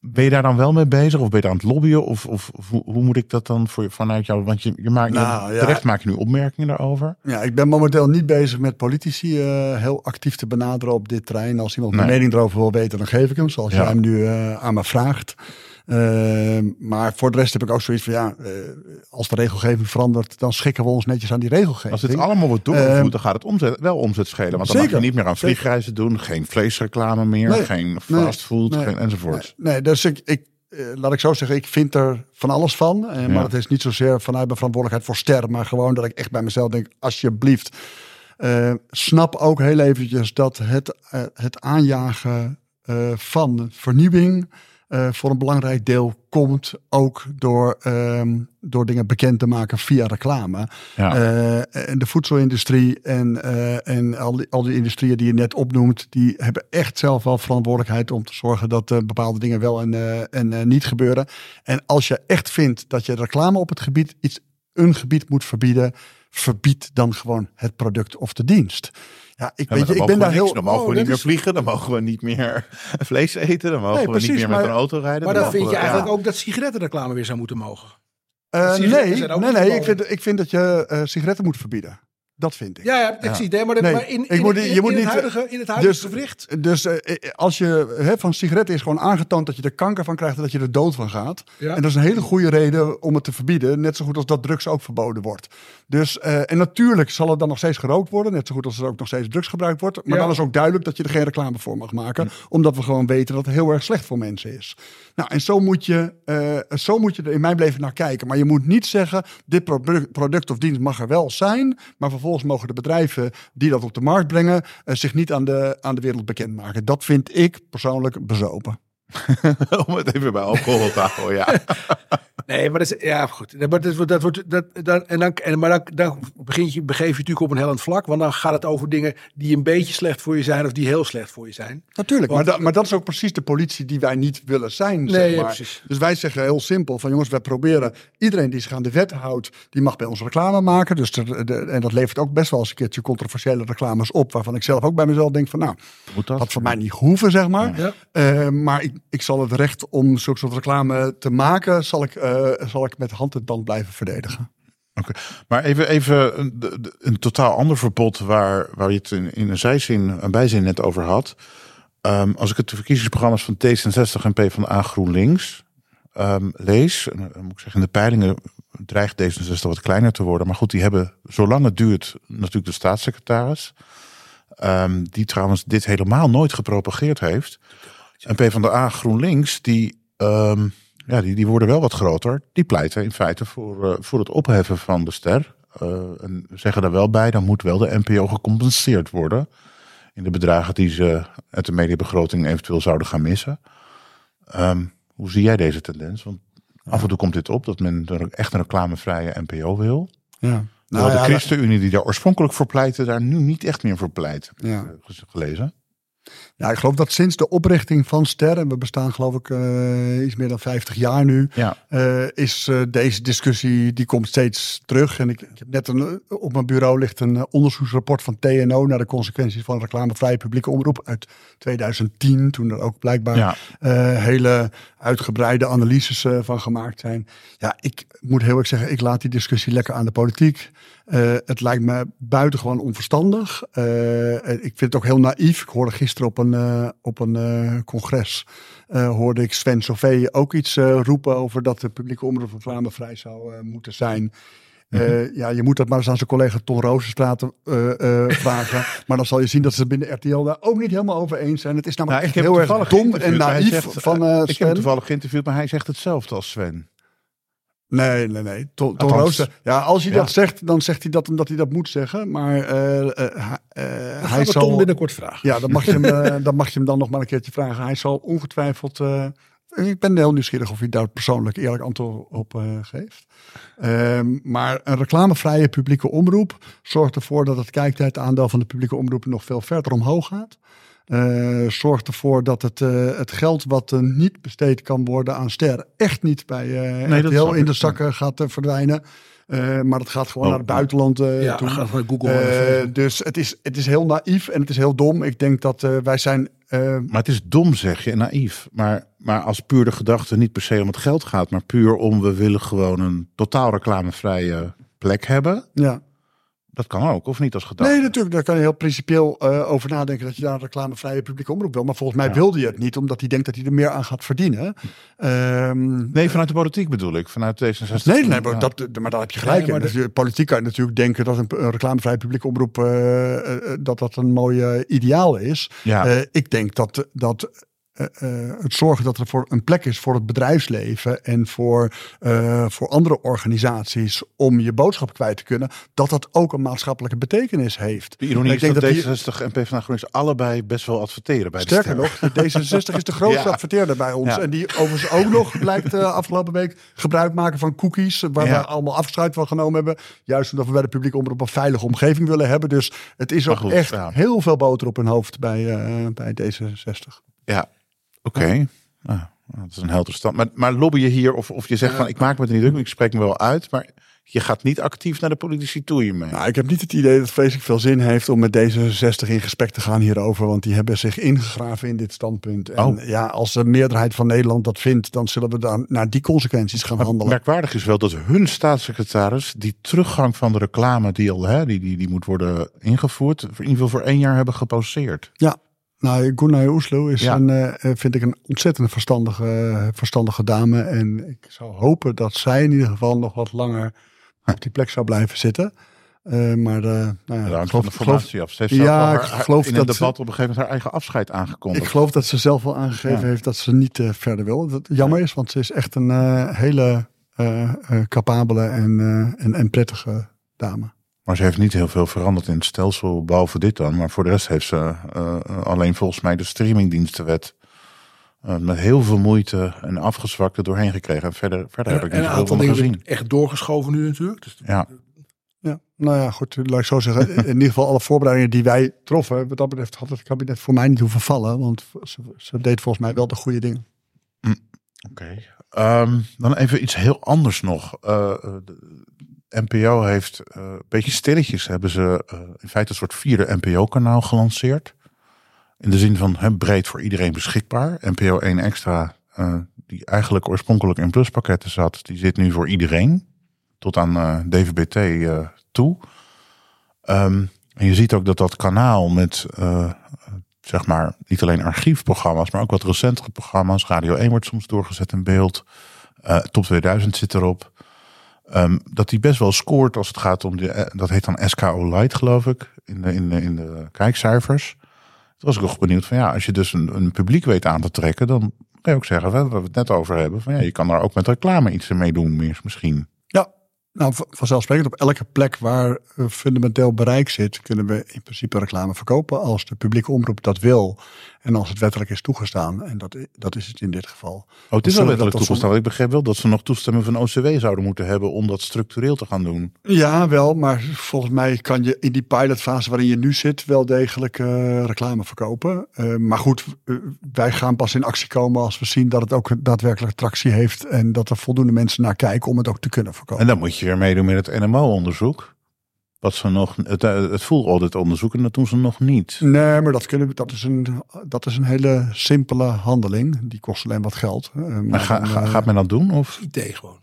S4: ben je daar dan wel mee bezig? Of ben je daar aan het lobbyen? Of, of, of hoe, hoe moet ik dat dan voor, vanuit jou? Want je, je maakt
S6: Nou, ja.
S4: terecht maak je nu opmerkingen daarover.
S6: Ja, ik ben momenteel niet bezig met politici eh, heel actief te benaderen op dit terrein. Als iemand mijn mening erover wil weten, dan geef ik hem. Zoals
S4: Ja.
S6: jij hem nu eh, aan me vraagt. Eh, maar voor de rest heb ik ook zoiets van ja, eh, als de regelgeving verandert, dan schikken we ons netjes aan die regelgeving.
S4: Als dit allemaal wordt doorgevoerd,
S6: Ehm,
S4: dan gaat het omzet, wel omzet schelen. Want dan mag
S6: zeker.
S4: je niet meer aan
S6: Zeker.
S4: vliegreizen doen. Geen vleesreclame meer.
S6: Nee.
S4: Geen fastfood.
S6: Nee.
S4: Geen enzovoort.
S6: Nee, dus ik, ik eh, laat ik zo zeggen, ik vind er van alles van. Eh,
S4: Ja.
S6: Maar het is niet zozeer vanuit mijn verantwoordelijkheid voor ster, maar gewoon dat ik echt bij mezelf denk, alsjeblieft, snap ook heel eventjes dat het, het aanjagen van vernieuwing eh, voor een belangrijk deel komt ook door, ehm, door dingen bekend te maken via reclame.
S4: Ja.
S6: Eh, en de voedselindustrie en, eh, en al, die, al die industrieën die je net opnoemt, die hebben echt zelf wel verantwoordelijkheid om te zorgen dat bepaalde dingen wel en, en niet gebeuren. En als je echt vindt dat je reclame op het gebied iets, een gebied moet verbieden, verbied dan gewoon het product of de dienst. Ja, ik, weet je, ik ben daar
S4: we
S6: heel.
S4: niks. Dan mogen
S5: Oh,
S4: we niet meer
S5: is-
S4: vliegen. Dan mogen we niet meer vlees eten. Dan mogen
S6: Nee,
S4: we niet meer met een auto rijden.
S5: Maar dan vind je eigenlijk
S4: ja.
S5: ook dat sigarettenreclame weer zou moeten mogen.
S6: Eh, nee, nee, nee. Ik vind, ik vind dat je eh, sigaretten moet verbieden. Dat vind ik.
S5: Ja, ja ik zie het. Maar,
S6: Nee,
S5: maar in, in,
S6: moet-
S5: in-
S6: je moet
S5: in
S6: niet-
S5: het huidige, in het huidige
S6: Dus,
S5: gewricht.
S6: dus eh, als je hè, van sigaretten is gewoon aangetoond dat je er kanker van krijgt en dat je er dood van gaat.
S5: Ja.
S6: En dat is een hele goede reden om het te verbieden. Net zo goed als dat drugs ook verboden wordt. Dus, eh, en natuurlijk zal het dan nog steeds gerookt worden. Net zo goed als er ook nog steeds drugs gebruikt wordt. Maar
S5: Ja.
S6: dan is ook duidelijk dat je er geen reclame voor mag maken. Omdat we gewoon weten dat het heel erg slecht voor mensen is. Nou, en zo moet je, eh, zo moet je er in mijn beleving naar kijken. Maar je moet niet zeggen, dit pro- product of dienst mag er wel zijn. Maar vervolgens mogen de bedrijven die dat op de markt brengen... eh, zich niet aan de, aan de wereld bekendmaken. Dat vind ik persoonlijk bezopen.
S4: Om het even bij alcohol te houden, ja.
S5: Nee, maar dat is, ja, goed. Maar dat, wordt- dat wordt, dat, dat, en dan, en, maar dan, dan begin je, begeef je natuurlijk op een hellend vlak. Want dan gaat het over dingen die een beetje slecht voor je zijn of die heel slecht voor je zijn.
S6: Natuurlijk,
S5: Want-
S6: maar, dat, maar dat is ook precies de politie die wij niet willen zijn.
S5: Nee,
S6: zeg
S5: ja,
S6: maar.
S5: precies.
S6: Dus wij zeggen heel simpel van jongens, wij proberen iedereen die zich aan de wet houdt, die mag bij ons reclame maken. Dus de, de- en dat levert ook best wel eens een keertje controversiële reclames op, waarvan ik zelf ook bij mezelf denk van nou,
S4: Moet dat?
S6: had voor mij niet hoeven, zeg maar.
S5: Ja.
S6: Eh, maar ik, ik zal het recht om zulke soort reclame te maken, zal ik, eh, zal ik met hand en tand blijven verdedigen.
S4: Oké. Maar even, even een, een totaal ander verbod waar, waar je het in, in een zijzin, een bijzin net over had. Ehm, als ik het de verkiezingsprogramma's van T66 en PvdA GroenLinks ehm, lees, dan moet ik zeggen, in de peilingen dreigt D66 wat kleiner te worden. Maar goed, die hebben, zolang het duurt, natuurlijk de staatssecretaris. ehm, die trouwens dit helemaal nooit gepropageerd heeft. En PvdA GroenLinks, die, ehm, ja, die, die worden wel wat groter. Die pleiten in feite voor, eh, voor het opheffen van de ster. Eh, en zeggen daar wel bij, dan moet wel de NPO gecompenseerd worden. In de bedragen die ze uit de mediabegroting eventueel zouden gaan missen. Ehm, hoe zie jij deze tendens? Want af en toe komt dit op dat men er echt een reclamevrije NPO wil.
S6: Ja. Nou
S4: de
S6: ja,
S4: ChristenUnie die daar oorspronkelijk voor pleitte, daar nu niet echt meer voor pleit.
S6: Ja.
S4: Ik Gelezen.
S6: Ja, ik geloof dat sinds de oprichting van Ster, en we bestaan geloof ik eh, iets meer dan 50 jaar nu,
S4: Ja.
S6: eh, is eh, deze discussie, die komt steeds terug. En ik, ik heb net een, op mijn bureau ligt een onderzoeksrapport van TNO naar de consequenties van reclamevrije publieke omroep uit 2010, toen er ook blijkbaar
S4: Ja.
S6: hele uitgebreide analyses van gemaakt zijn. Ja, ik moet heel erg zeggen, ik laat die discussie lekker aan de politiek. Het lijkt me buitengewoon onverstandig. Ik vind het ook heel naïef. Ik hoorde gisteren op een, eh, op een eh, congres, eh, hoorde ik Sven Sauvé ook iets roepen over dat de publieke omroep reclamevrij zou eh, moeten zijn. Eh, ja, je moet dat maar eens aan zijn collega Ton Rozenstraat vragen. Maar dan zal je zien dat ze binnen RTL daar ook niet helemaal over eens zijn. Het is namelijk
S4: Nou,
S6: echt heel erg dom en naïef
S4: zegt,
S6: van
S4: eh Ik heb hem
S6: Sven.
S4: toevallig geïnterviewd, maar hij zegt hetzelfde als Sven.
S6: Nee, nee, nee. Ton, Ton
S4: Althans,
S6: Roos, ja, als hij
S4: ja.
S6: dat zegt, dan zegt hij dat omdat hij dat moet zeggen. Maar eh, eh, hij-
S5: zal. Tom binnenkort vragen.
S6: Ja, dan mag, je hem, dan mag je hem dan nog maar een keertje vragen. Hij zal ongetwijfeld... ik ben heel nieuwsgierig of hij daar persoonlijk eerlijk antwoord op geeft. Ehm, maar een reclamevrije publieke omroep zorgt ervoor dat het kijktijdaandeel van de publieke omroep nog veel verder omhoog gaat. Eh, zorgt ervoor dat het, eh, het geld wat niet besteed kan worden aan sterren echt niet bij eh RTL
S4: snap
S6: in de zakken gaat verdwijnen. Eh, maar dat gaat gewoon
S4: Oh,
S6: naar het buitenland eh,
S5: Ja,
S6: toe.
S5: ga van Google.
S6: Eh, dus het is, het is heel naïef en het is heel dom. Ik denk dat eh, wij zijn.
S4: Maar het is dom, zeg je, en naïef. Maar, maar als puur de gedachte niet per se om het geld gaat, maar puur om we willen gewoon een totaal reclamevrije plek hebben.
S6: ja.
S4: Dat kan ook, of niet als gedachte?
S6: Nee, natuurlijk. Daar kan je heel principieel eh, over nadenken dat je daar een reclamevrije publieke omroep wil. Maar volgens mij wilde je het niet, omdat hij denkt dat hij er meer aan gaat verdienen. Ehm,
S4: Nee, vanuit de politiek bedoel ik, vanuit D66.
S6: Nee, nee maar,
S4: Ja.
S6: dat, maar daar heb je gelijk
S5: Nee, maar
S6: in. Dus de politiek kan je natuurlijk denken dat een, een reclamevrije publieke omroep eh, eh, dat dat een mooi ideaal is.
S4: Ja.
S6: Ik denk dat, dat eh, eh, het zorgen dat er voor een plek is voor het bedrijfsleven en voor, eh, voor andere organisaties om je boodschap kwijt te kunnen, dat dat ook een maatschappelijke betekenis heeft.
S4: De ironie
S6: Ik denk
S4: dat,
S6: die-
S4: D66 en PvdA GroenLinks allebei best wel adverteren bij
S6: Sterker
S4: de
S6: nog, de D66 is de grootste
S4: Ja.
S6: adverteerder bij ons.
S4: Ja.
S6: En die overigens ook nog blijkt uh, afgelopen week gebruik maken van cookies. Waar
S4: Ja.
S6: we allemaal afscheid van genomen hebben. Juist omdat we bij de publieke omroep een veilige omgeving willen hebben. Dus het is ook
S4: goed,
S6: echt heel veel boter op hun hoofd bij, bij D66.
S4: Ja, oké. Nou, dat is een helder stand. Maar, maar lobby je hier, of, of je zegt van ik maak me er niet druk, ik spreek me wel uit, maar je gaat niet actief naar de politici toe hiermee.
S6: Nou, ik heb niet het idee dat het vreselijk veel zin heeft om met D66 in gesprek te gaan hierover. Want die hebben zich ingegraven in dit standpunt. En
S4: Oh.
S6: ja, als de meerderheid van Nederland dat vindt, dan zullen we dan naar die consequenties gaan
S4: Maar
S6: handelen.
S4: merkwaardig is wel dat hun staatssecretaris die teruggang van de reclame die al hè, die, die, die moet worden ingevoerd, in ieder geval voor één jaar hebben geposeerd.
S6: Ja, nou, Gunnar Oeslo is
S4: Ja.
S6: een, eh, vind ik een ontzettend verstandige, verstandige dame. En ik zou hopen dat zij in ieder geval nog wat langer op die plek zou blijven zitten. Eh, maar eh, nou ja,
S4: Dat
S6: ik geloof,
S4: de formatie af. Ze heeft
S6: Ja, ik geloof
S4: in
S6: dat
S4: een
S6: ze-
S4: debat op een gegeven moment haar eigen afscheid aangekondigd.
S6: ik geloof dat ze zelf wel aangegeven
S4: Ja.
S6: heeft dat ze niet verder wil. Dat jammer is, want ze is echt een hele capabele en, en, en prettige dame.
S4: Maar ze heeft niet heel veel veranderd in het stelsel, behalve dit dan. Maar voor de rest heeft ze eh, alleen volgens mij de streamingdienstenwet eh, met heel veel moeite en afgezwakt er doorheen gekregen. En verder, verder heb ik niet veel van gezien.
S5: echt doorgeschoven nu natuurlijk. Dus
S4: Ja,
S6: Ja, nou ja, goed, laat ik zo zeggen. In ieder geval alle voorbereidingen die wij troffen, wat dat betreft had het kabinet voor mij niet hoeven vallen. Want ze, ze deed volgens mij wel de goede dingen.
S4: oké. Ehm, dan even iets heel anders nog. Eh, eh, de NPO heeft eh, een beetje stilletjes hebben ze eh, in feite een soort vierde NPO-kanaal gelanceerd. In de zin van hè, breed voor iedereen beschikbaar. NPO 1 extra, eh, die eigenlijk oorspronkelijk in pluspakketten zat, die zit nu voor iedereen. Tot aan DVB-T toe. Ehm, en je ziet ook dat dat kanaal met, zeg maar, niet alleen archiefprogramma's, maar ook wat recentere programma's. Radio 1 wordt soms doorgezet in beeld. Top 2000 zit erop. Ehm, dat die best wel scoort als het gaat om de, eh, dat heet dan SKO Light geloof ik, in de, in de, in de kijkcijfers. Toen was ik nog benieuwd van ja, als je dus een, een publiek weet aan te trekken, dan kan je ook zeggen, waar we het net over hebben, van ja, je kan daar ook met reclame iets mee doen, misschien.
S6: Nou vanzelfsprekend op elke plek waar eh, fundamenteel bereik zit, kunnen we in principe reclame verkopen als de publieke omroep dat wil. En als het wettelijk is toegestaan. En dat, dat is het in dit geval.
S4: Oh, het is wel wettelijk toegestaan. Ik begreep wel dat ze nog toestemming van OCW zouden moeten hebben om dat structureel te gaan doen.
S6: Ja, wel, maar volgens mij kan je in die pilotfase waarin je nu zit wel degelijk eh, reclame verkopen. Eh, maar goed, wij gaan pas in actie komen als we zien dat het ook daadwerkelijk tractie heeft en dat er voldoende mensen naar kijken om het ook te kunnen verkopen.
S4: En dan moet je meedoen met het NMO-onderzoek. Wat ze nog, het, eh, het full audit onderzoek en dat doen ze nog niet.
S6: Nee, maar dat, kunnen dat, is een, dat is een hele simpele handeling. Die kost alleen wat geld.
S4: Maar
S6: maar
S4: ga,
S6: dan,
S4: ga-
S6: eh,
S4: gaat men dat doen? Of?
S5: IT gewoon.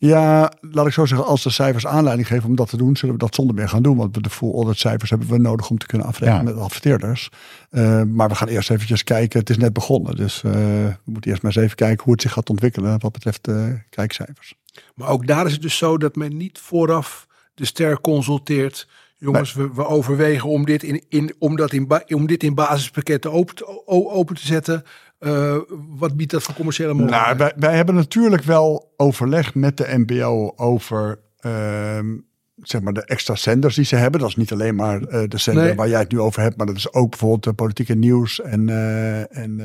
S6: Ja, laat ik zo zeggen. Als de cijfers aanleiding geven om dat te doen, zullen we dat zonder meer gaan doen. Want de full audit cijfers hebben we nodig om te kunnen afrekenen
S4: Ja.
S6: met adverteerders. Eh, maar we gaan eerst eventjes kijken. Het is net begonnen. Dus eh, we moeten eerst maar eens even kijken hoe het zich gaat ontwikkelen wat betreft de kijkcijfers.
S5: Maar ook daar is het dus zo dat men niet vooraf de ster consulteert. Jongens, we, we overwegen om dit in, in, om dat in, om dit in basispakketten open open te zetten. Eh, wat biedt dat voor commerciële mogelijkheden?
S6: Nou, wij, wij hebben natuurlijk wel overleg met de NPO over ehm, zeg maar de extra zenders die ze hebben. Dat is niet alleen maar eh, de zender
S5: Nee.
S6: waar jij het nu over hebt, maar dat is ook bijvoorbeeld de politieke nieuws en, eh, en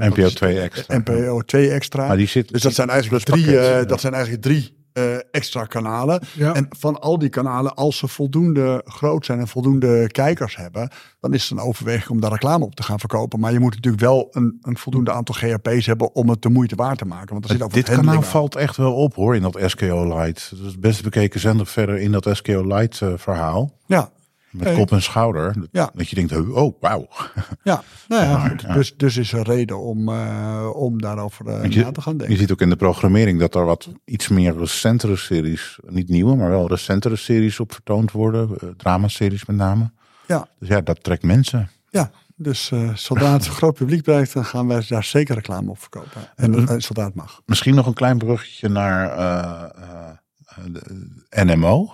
S4: NPO
S6: is-
S4: 2 extra.
S6: NPO 2 extra.
S4: Maar die zit,
S6: Dus dat zijn eigenlijk drie,
S4: pakket,
S6: eh,
S4: ja.
S6: dat zijn eigenlijk drie eh, extra kanalen.
S5: Ja.
S6: En van al die kanalen, als ze voldoende groot zijn en voldoende kijkers hebben, dan is het een overweging om daar reclame op te gaan verkopen. Maar je moet natuurlijk wel een, een voldoende aantal GRP's hebben om het de moeite waard te maken. Want er zit ook
S4: dit kanaal
S6: aan.
S4: valt echt wel op hoor in dat SKO Light. Dat is het best bekeken zender verder in dat SKO Light eh, verhaal.
S6: Ja,
S4: Met kop en schouder.
S6: Ja.
S4: Dat je denkt, oh wauw.
S6: ja. Nou ja, goed. Dus, dus is er reden om, eh, om daarover eh,
S4: je-
S6: na te gaan
S4: Je
S6: denken.
S4: ziet ook in de programmering dat er wat iets meer recentere series, niet nieuwe, maar wel recentere series op vertoond worden. eh, dramaseries met name.
S6: Ja,
S4: Dus ja, dat trekt mensen.
S6: ja. Dus eh, zodra het groot publiek bereikt, dan gaan wij daar zeker reclame op verkopen. En zodra het mag.
S4: Misschien nog een klein bruggetje naar de NMO.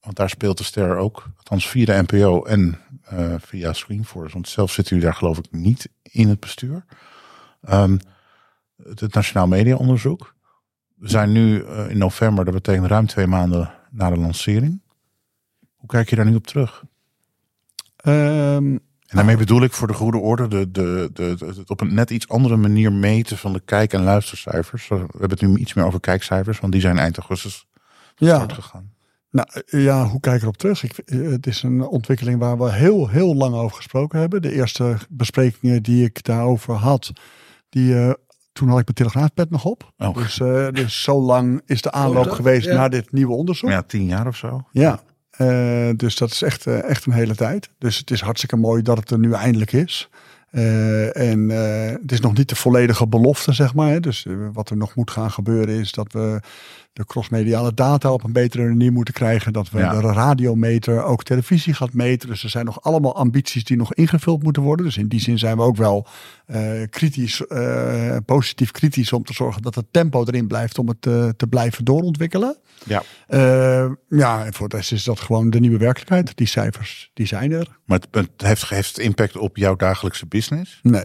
S4: Want daar speelt de ster ook, althans via de NPO en eh, via Screenforce. Want zelf zitten jullie daar geloof ik niet in het bestuur. Ehm, het, Nationaal Media Onderzoek. We zijn nu eh, in november, dat betekent ruim twee maanden na de lancering. Hoe kijk je daar nu op terug?
S6: Ehm,
S4: En daarmee bedoel ik voor de goede orde de, de, de, de- het op een net iets andere manier meten van de kijk- en luistercijfers. We hebben het nu iets meer over kijkcijfers, want die zijn eind augustus
S6: Ja.
S4: gegaan.
S6: Nou ja, hoe kijk ik erop terug? Ik, eh, het is een ontwikkeling waar we heel, heel lang over gesproken hebben. De eerste besprekingen die ik daarover had, die, eh, toen had ik mijn telegraafpet nog op.
S4: Oh.
S6: Dus, eh, dus zo lang is de aanloop geweest
S5: Ja.
S6: naar dit nieuwe onderzoek.
S4: Ja, tien jaar of zo.
S6: Ja, eh, dus dat is echt, echt een hele tijd. Dus het is hartstikke mooi dat het er nu eindelijk is. Eh, en eh, het is nog niet de volledige belofte, zeg maar. Hè. Dus eh, wat er nog moet gaan gebeuren is dat we de crossmediale data op een betere manier moeten krijgen. Dat we
S4: Ja.
S6: de radiometer ook televisie gaat meten. Dus er zijn nog allemaal ambities die nog ingevuld moeten worden. Dus in die zin zijn we ook wel kritisch, positief kritisch om te zorgen dat het tempo erin blijft om het te blijven doorontwikkelen.
S4: Ja.
S6: Ja, en voor de rest is dat gewoon de nieuwe werkelijkheid. Die cijfers, die zijn er.
S4: Maar het, het heeft, heeft impact op jouw dagelijkse business?
S6: Nee.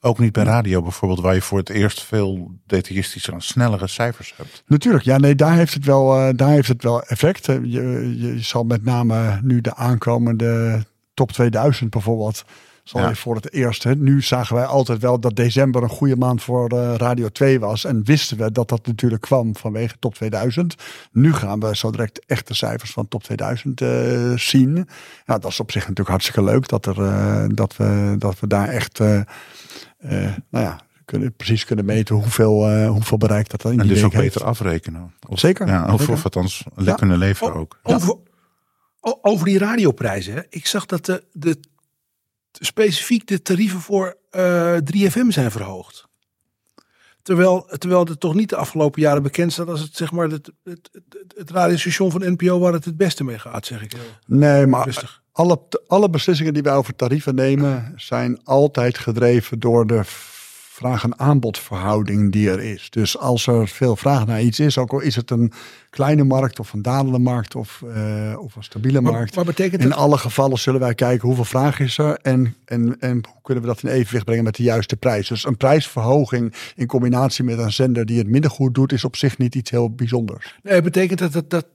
S4: Ook niet bij radio bijvoorbeeld, waar je voor het eerst veel detailistische en snellere cijfers hebt.
S6: Natuurlijk, ja, nee, daar heeft het wel, eh, daar heeft het wel effect. Eh, Je, je zal met name nu de aankomende top 2000 bijvoorbeeld, zal
S4: Ja.
S6: je voor het eerst. Hè, nu zagen wij altijd wel dat december een goede maand voor eh, Radio 2 was. En wisten we dat dat natuurlijk kwam vanwege top 2000. Nu gaan we zo direct echt de cijfers van top 2000 eh, zien. Nou, dat is op zich natuurlijk hartstikke leuk dat, er, eh, dat, we, dat we daar echt, nou ja, kunnen, precies kunnen meten hoeveel, eh, hoeveel bereik dat in
S4: En
S6: die
S4: dus
S6: week
S4: ook
S6: heeft.
S4: beter afrekenen. Of,
S6: Zeker,
S4: Ja, of,
S6: zeker.
S4: of althans le-
S6: Ja.
S4: kunnen leveren
S5: O-
S4: ook.
S5: Over, over die radioprijzen. hè. Ik zag dat de, de, specifiek de tarieven voor eh 3FM zijn verhoogd. Terwijl, terwijl het toch niet de afgelopen jaren bekend staat als het, zeg maar, het, het, het, het radiostation van NPO waar het het beste mee gaat, zeg ik heel
S6: Nee, maar
S5: rustig.
S6: alle, alle beslissingen die wij over tarieven nemen zijn altijd gedreven door de vraag- en aanbodverhouding die er is. Dus als er veel vraag naar iets is, ook al is het een kleine markt of een dalende markt of, eh, of een stabiele
S5: Maar,
S6: markt.
S5: maar betekent
S6: In
S5: het,
S6: alle gevallen zullen wij kijken hoeveel vraag is er en, en, en hoe kunnen we dat in evenwicht brengen met de juiste prijs. Dus een prijsverhoging in combinatie met een zender die het minder goed doet, is op zich niet iets heel bijzonders.
S5: nee, betekent dat, dat, dat,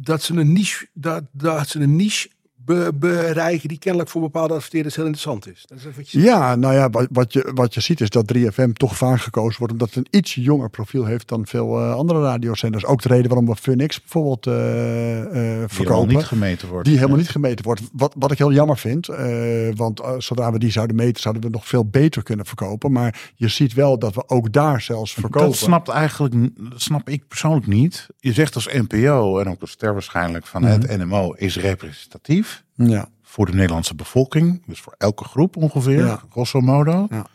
S5: dat ze een niche, dat, dat ze een niche be- bereiken die kennelijk voor bepaalde adverteerders heel interessant is. Dat is even wat je
S6: Ja, nou ja, wat, wat, je, wat je ziet is dat 3FM toch vaak gekozen wordt omdat het een iets jonger profiel heeft dan veel eh, andere radiozenders. Ook de reden waarom we Funix bijvoorbeeld eh, eh,
S4: Die helemaal
S6: verkopen.
S4: niet gemeten wordt.
S6: Die helemaal niet gemeten wordt. Wat, wat ik heel jammer vind. eh, want zodra we die zouden meten, zouden we nog veel beter kunnen verkopen. Maar je ziet wel dat we ook daar zelfs verkopen.
S4: Dat snapt eigenlijk, dat snap ik persoonlijk niet. Je zegt als NPO en ook als ster waarschijnlijk van het NMO is representatief
S6: Ja,
S4: voor de Nederlandse bevolking. Dus voor elke groep ongeveer,
S6: Ja.
S4: grosso modo.
S6: Ja.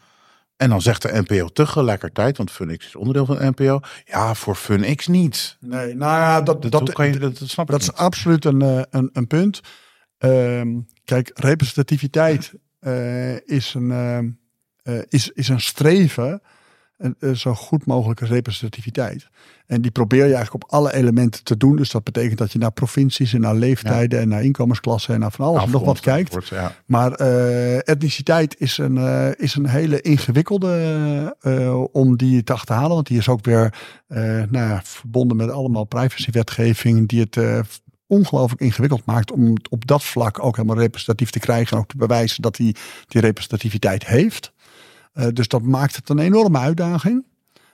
S4: En dan zegt de NPO tegelijkertijd, want Funix is onderdeel van de NPO. Ja, voor Funix niet.
S6: nee, nou ja, dat,
S4: Dat,
S6: dat,
S4: je, dat, dat snap ik
S6: Dat is absoluut een, eh, een, een punt. Ehm, kijk, representativiteit eh, is, een, ehm, eh, is, is een streven een, een zo goed mogelijke representativiteit. En die probeer je eigenlijk op alle elementen te doen. Dus dat betekent dat je naar provincies en naar leeftijden en naar inkomensklassen en naar van alles en nog wat kijkt.
S4: Wordt, ja.
S6: Maar eh, etniciteit is een, eh, is een hele ingewikkelde eh, om die te achterhalen. Want die is ook weer eh, nou ja, verbonden met allemaal privacywetgeving die het eh, ongelooflijk ingewikkeld maakt om op dat vlak ook helemaal representatief te krijgen. En ook te bewijzen dat hij die representativiteit heeft. Eh, dus dat maakt het een enorme uitdaging.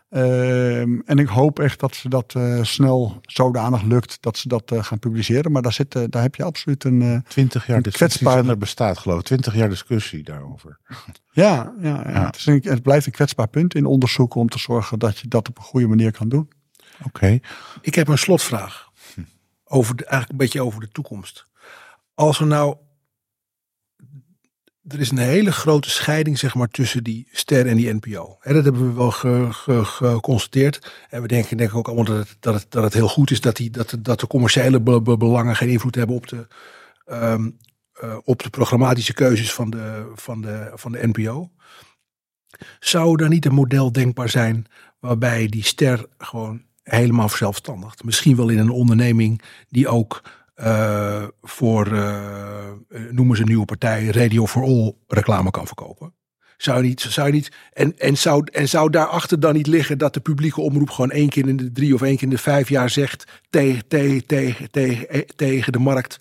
S6: Ehm, en ik hoop echt dat ze dat eh, snel zodanig lukt dat ze dat eh, gaan publiceren. Maar daar, zit, daar heb je absoluut een. eh,
S4: 20 jaar
S6: Een
S4: discussie
S6: kwetsbaar-
S4: bestaat, geloof ik. 20 jaar discussie daarover.
S6: ja, ja, ja.
S4: Ja.
S6: Het, is een, het blijft een kwetsbaar punt in onderzoeken om te zorgen dat je dat op een goede manier kan doen.
S4: Oké.
S5: Ik heb een slotvraag. Over de, eigenlijk een beetje over de toekomst. Als er nou. Er is een hele grote scheiding zeg maar, tussen die ster en die NPO. Dat hebben we wel ge- ge- geconstateerd. En we denken, denk ik ook allemaal dat het, dat, het, dat het heel goed is dat, die, dat, dat de commerciële be- be- belangen geen invloed hebben op de, ehm, eh, op de programmatische keuzes van de, van de, van de NPO. Zou er niet een model denkbaar zijn waarbij die ster gewoon helemaal zelfstandig, misschien wel in een onderneming die ook eh, voor, eh, noemen ze een nieuwe partij, Radio for All reclame kan verkopen? Zou niet, zou niet, en, en, zou, en zou daarachter dan niet liggen dat de publieke omroep gewoon één keer in de drie of één keer in de vijf jaar zegt tegen, tegen, tegen, tegen, eh, tegen de markt,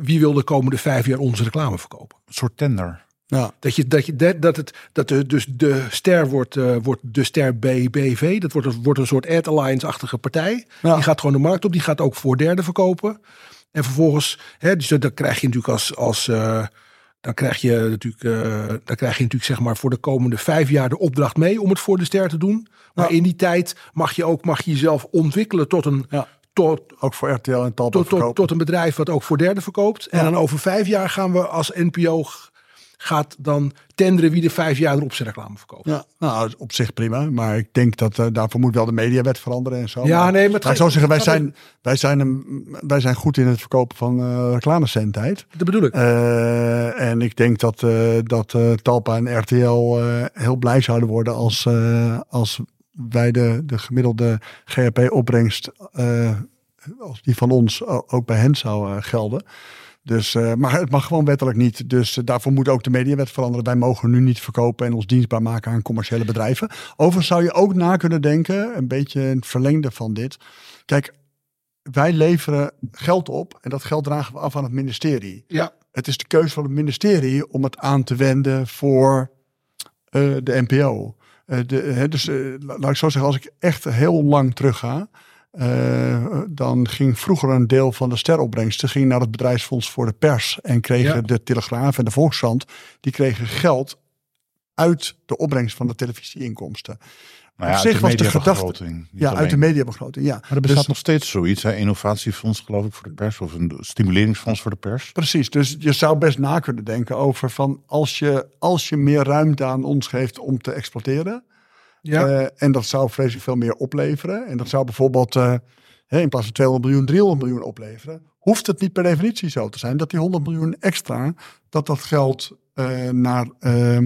S5: wie wil de komende vijf jaar onze reclame verkopen?
S4: Een soort tender.
S6: Ja,
S5: Dat, je, dat, je, dat, het, dat de, dus de ster wordt, eh, wordt de ster BBV. Dat wordt, een- wordt een soort Ad Alliance-achtige partij.
S6: Ja.
S5: Die gaat gewoon de markt op. Die gaat ook voor derden verkopen. En vervolgens, hè, dus dan krijg je natuurlijk als, als eh, dan krijg je natuurlijk, eh, dan krijg je natuurlijk zeg maar voor de komende vijf jaar de opdracht mee om het voor de ster te doen. Maar
S6: Ja.
S5: in die tijd mag je ook mag je jezelf ontwikkelen tot een,
S6: Ja.
S5: tot,
S6: ook voor RTL en Talpa
S5: tot, tot, tot een bedrijf wat ook voor derden verkoopt. En dan over vijf jaar gaan we als NPO gaat dan tenderen wie de vijf jaar erop zijn reclame verkoopt.
S6: Ja, nou, op zich prima. Maar ik denk dat eh, daarvoor moet wel de mediawet veranderen en zo.
S5: Ja, nee, maar
S6: laat ik
S5: gaat-
S6: zo zeggen, wij zijn, wij, zijn een, wij zijn goed in het verkopen van eh reclamecentheid.
S5: Dat bedoel ik.
S6: Eh, en ik denk dat, dat Talpa en RTL heel blij zouden worden als, als wij de, de gemiddelde GHP-opbrengst, als die van ons ook bij hen zou gelden. Dus, eh, maar het mag gewoon wettelijk niet. Dus eh, daarvoor moet ook de mediawet veranderen. Wij mogen nu niet verkopen en ons dienstbaar maken aan commerciële bedrijven. Overigens zou je ook na kunnen denken, een beetje het verlengde van dit. Kijk, wij leveren geld op en dat geld dragen we af aan het ministerie.
S5: Ja,
S6: Het is de keuze van het ministerie om het aan te wenden voor eh, de NPO. De, hè, dus la- laat ik zo zeggen, als ik echt heel lang terug ga, dan ging vroeger een deel van de steropbrengsten ging naar het bedrijfsfonds voor de pers en kregen
S5: Ja.
S6: de Telegraaf en de Volkskrant, die kregen geld uit de opbrengst van de televisieinkomsten.
S4: Nou ja,
S6: Op zich
S4: de
S6: was de gedachte- Ja, uit de mediabegroting. Ja,
S4: Maar er bestaat
S6: Dus-
S4: nog steeds zoiets, hè? innovatiefonds geloof ik voor de pers. Of een stimuleringsfonds voor de pers.
S6: Precies, dus je zou best na kunnen denken over van als je, als je meer ruimte aan ons geeft om te exploiteren.
S5: ja.
S6: eh, en dat zou vreselijk veel meer opleveren. En dat zou bijvoorbeeld eh, hè, in plaats van 200 miljoen, 300 miljoen opleveren. Hoeft het niet per definitie zo te zijn dat die 100 miljoen extra, dat dat geld eh, naar eh, eh,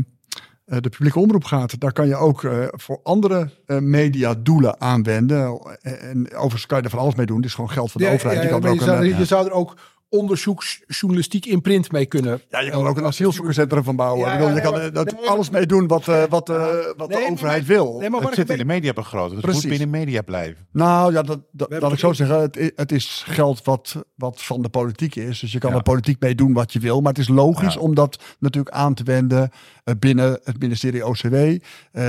S6: de publieke omroep gaat. Daar kan je ook voor andere eh, mediadoelen aanwenden. En, en overigens kan je er van alles mee doen. Het is gewoon geld van de
S5: Ja,
S6: overheid.
S5: ja,
S6: je kan
S5: je,
S6: ook een,
S5: zou, je zou er ook onderzoeksjournalistiek in print mee kunnen.
S6: Ja, je kan er ook een asielzoekerscentrum van bouwen.
S5: Ja,
S6: bedoel, je kan
S5: ja,
S6: er dat
S5: nee,
S6: alles mee doen wat, eh, wat, eh, wat
S5: Nee,
S6: de overheid wil.
S5: Nee, maar
S4: Het zit in de mediabegroting. Het
S6: Precies.
S4: moet binnen media blijven.
S6: Nou ja, dat, dat, ik zo zeggen. Het, het is geld wat, wat van de politiek is. Dus je kan
S4: Ja.
S6: er politiek mee doen wat je wil. Maar het is logisch
S4: Ja.
S6: om dat natuurlijk aan te wenden eh, binnen het ministerie OCW. Eh,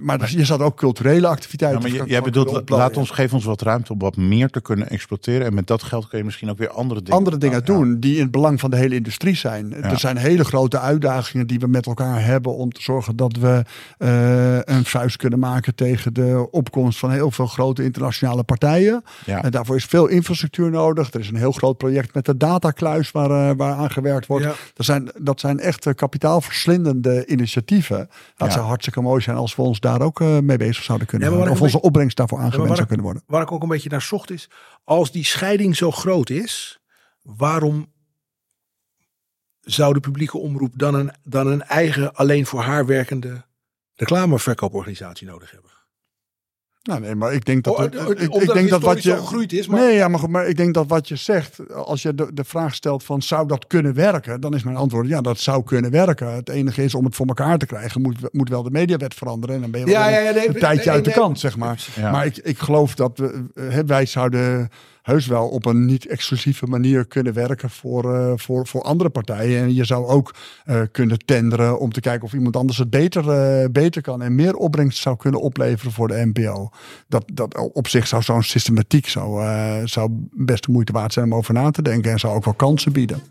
S6: maar er- je zat ook culturele activiteiten.
S4: Ja, maar
S6: van-
S4: j- jij bedoelt, laat ons, geef ons wat ruimte om wat meer te kunnen exploiteren. En met dat geld kun je misschien ook weer andere dingen
S6: andere dingen doen die in het belang van de hele industrie zijn. Er zijn hele grote uitdagingen die we met elkaar hebben om te zorgen dat we eh, een vuist kunnen maken tegen de opkomst van heel veel grote internationale partijen.
S4: Ja.
S6: En daarvoor is veel infrastructuur nodig. Er is een heel groot project met de datakluis waar, eh, waar aan gewerkt wordt.
S5: Ja.
S6: Dat, zijn, dat zijn echt eh, kapitaalverslindende initiatieven. Dat
S4: Ja.
S6: zou hartstikke mooi zijn als we ons daar ook eh, mee bezig zouden kunnen
S5: Ja,
S6: Of onze opbrengst daarvoor aangewend zou kunnen worden.
S5: Waar ik ook een beetje naar zocht is, als die scheiding zo groot is, waarom zou de publieke omroep dan een, dan een eigen alleen voor haar werkende reclameverkooporganisatie nodig hebben.
S6: Nou, nee, maar ik denk dat,
S5: Oh,
S6: het-
S5: eh,
S6: ik, denk dat wat je.
S5: gegroeid is, maar-
S6: Nee, ja, maar, ik denk dat wat je zegt, als je de, de vraag stelt van zou dat kunnen werken, dan is mijn antwoord ja, dat zou kunnen werken. Het enige is om het voor elkaar te krijgen, moet, moet wel de mediawet veranderen en dan ben je wel
S5: Ja,
S6: een,
S5: ja, ja, nee,
S6: een
S5: nee,
S6: tijdje uit de kant, zeg maar. Maar ik, ik geloof dat we, eh, wij zouden heus wel op een niet-exclusieve manier kunnen werken voor, eh, voor, voor andere partijen. En je zou ook eh, kunnen tenderen om te kijken of iemand anders het beter, eh, beter kan en meer opbrengst zou kunnen opleveren voor de NPO. Dat, dat op zich zou zo'n systematiek zou, eh, zou best de moeite waard zijn om over na te denken en zou ook wel kansen bieden.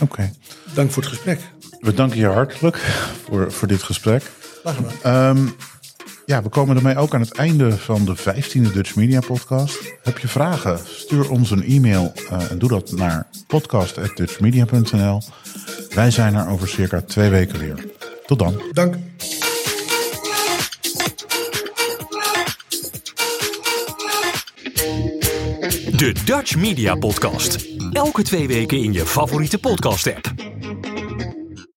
S4: Oké.
S5: Dank voor het gesprek.
S4: We danken je hartelijk voor, voor dit gesprek. Ehm, ja, we komen ermee ook aan het einde van de 15e Dutch Media Podcast. Heb je vragen? Stuur ons een e-mail eh, en doe dat naar podcast.dutchmedia.nl. Wij zijn er over circa twee weken weer. Tot dan.
S5: Dank.
S3: De Dutch Media Podcast. Elke twee weken in je favoriete podcast app.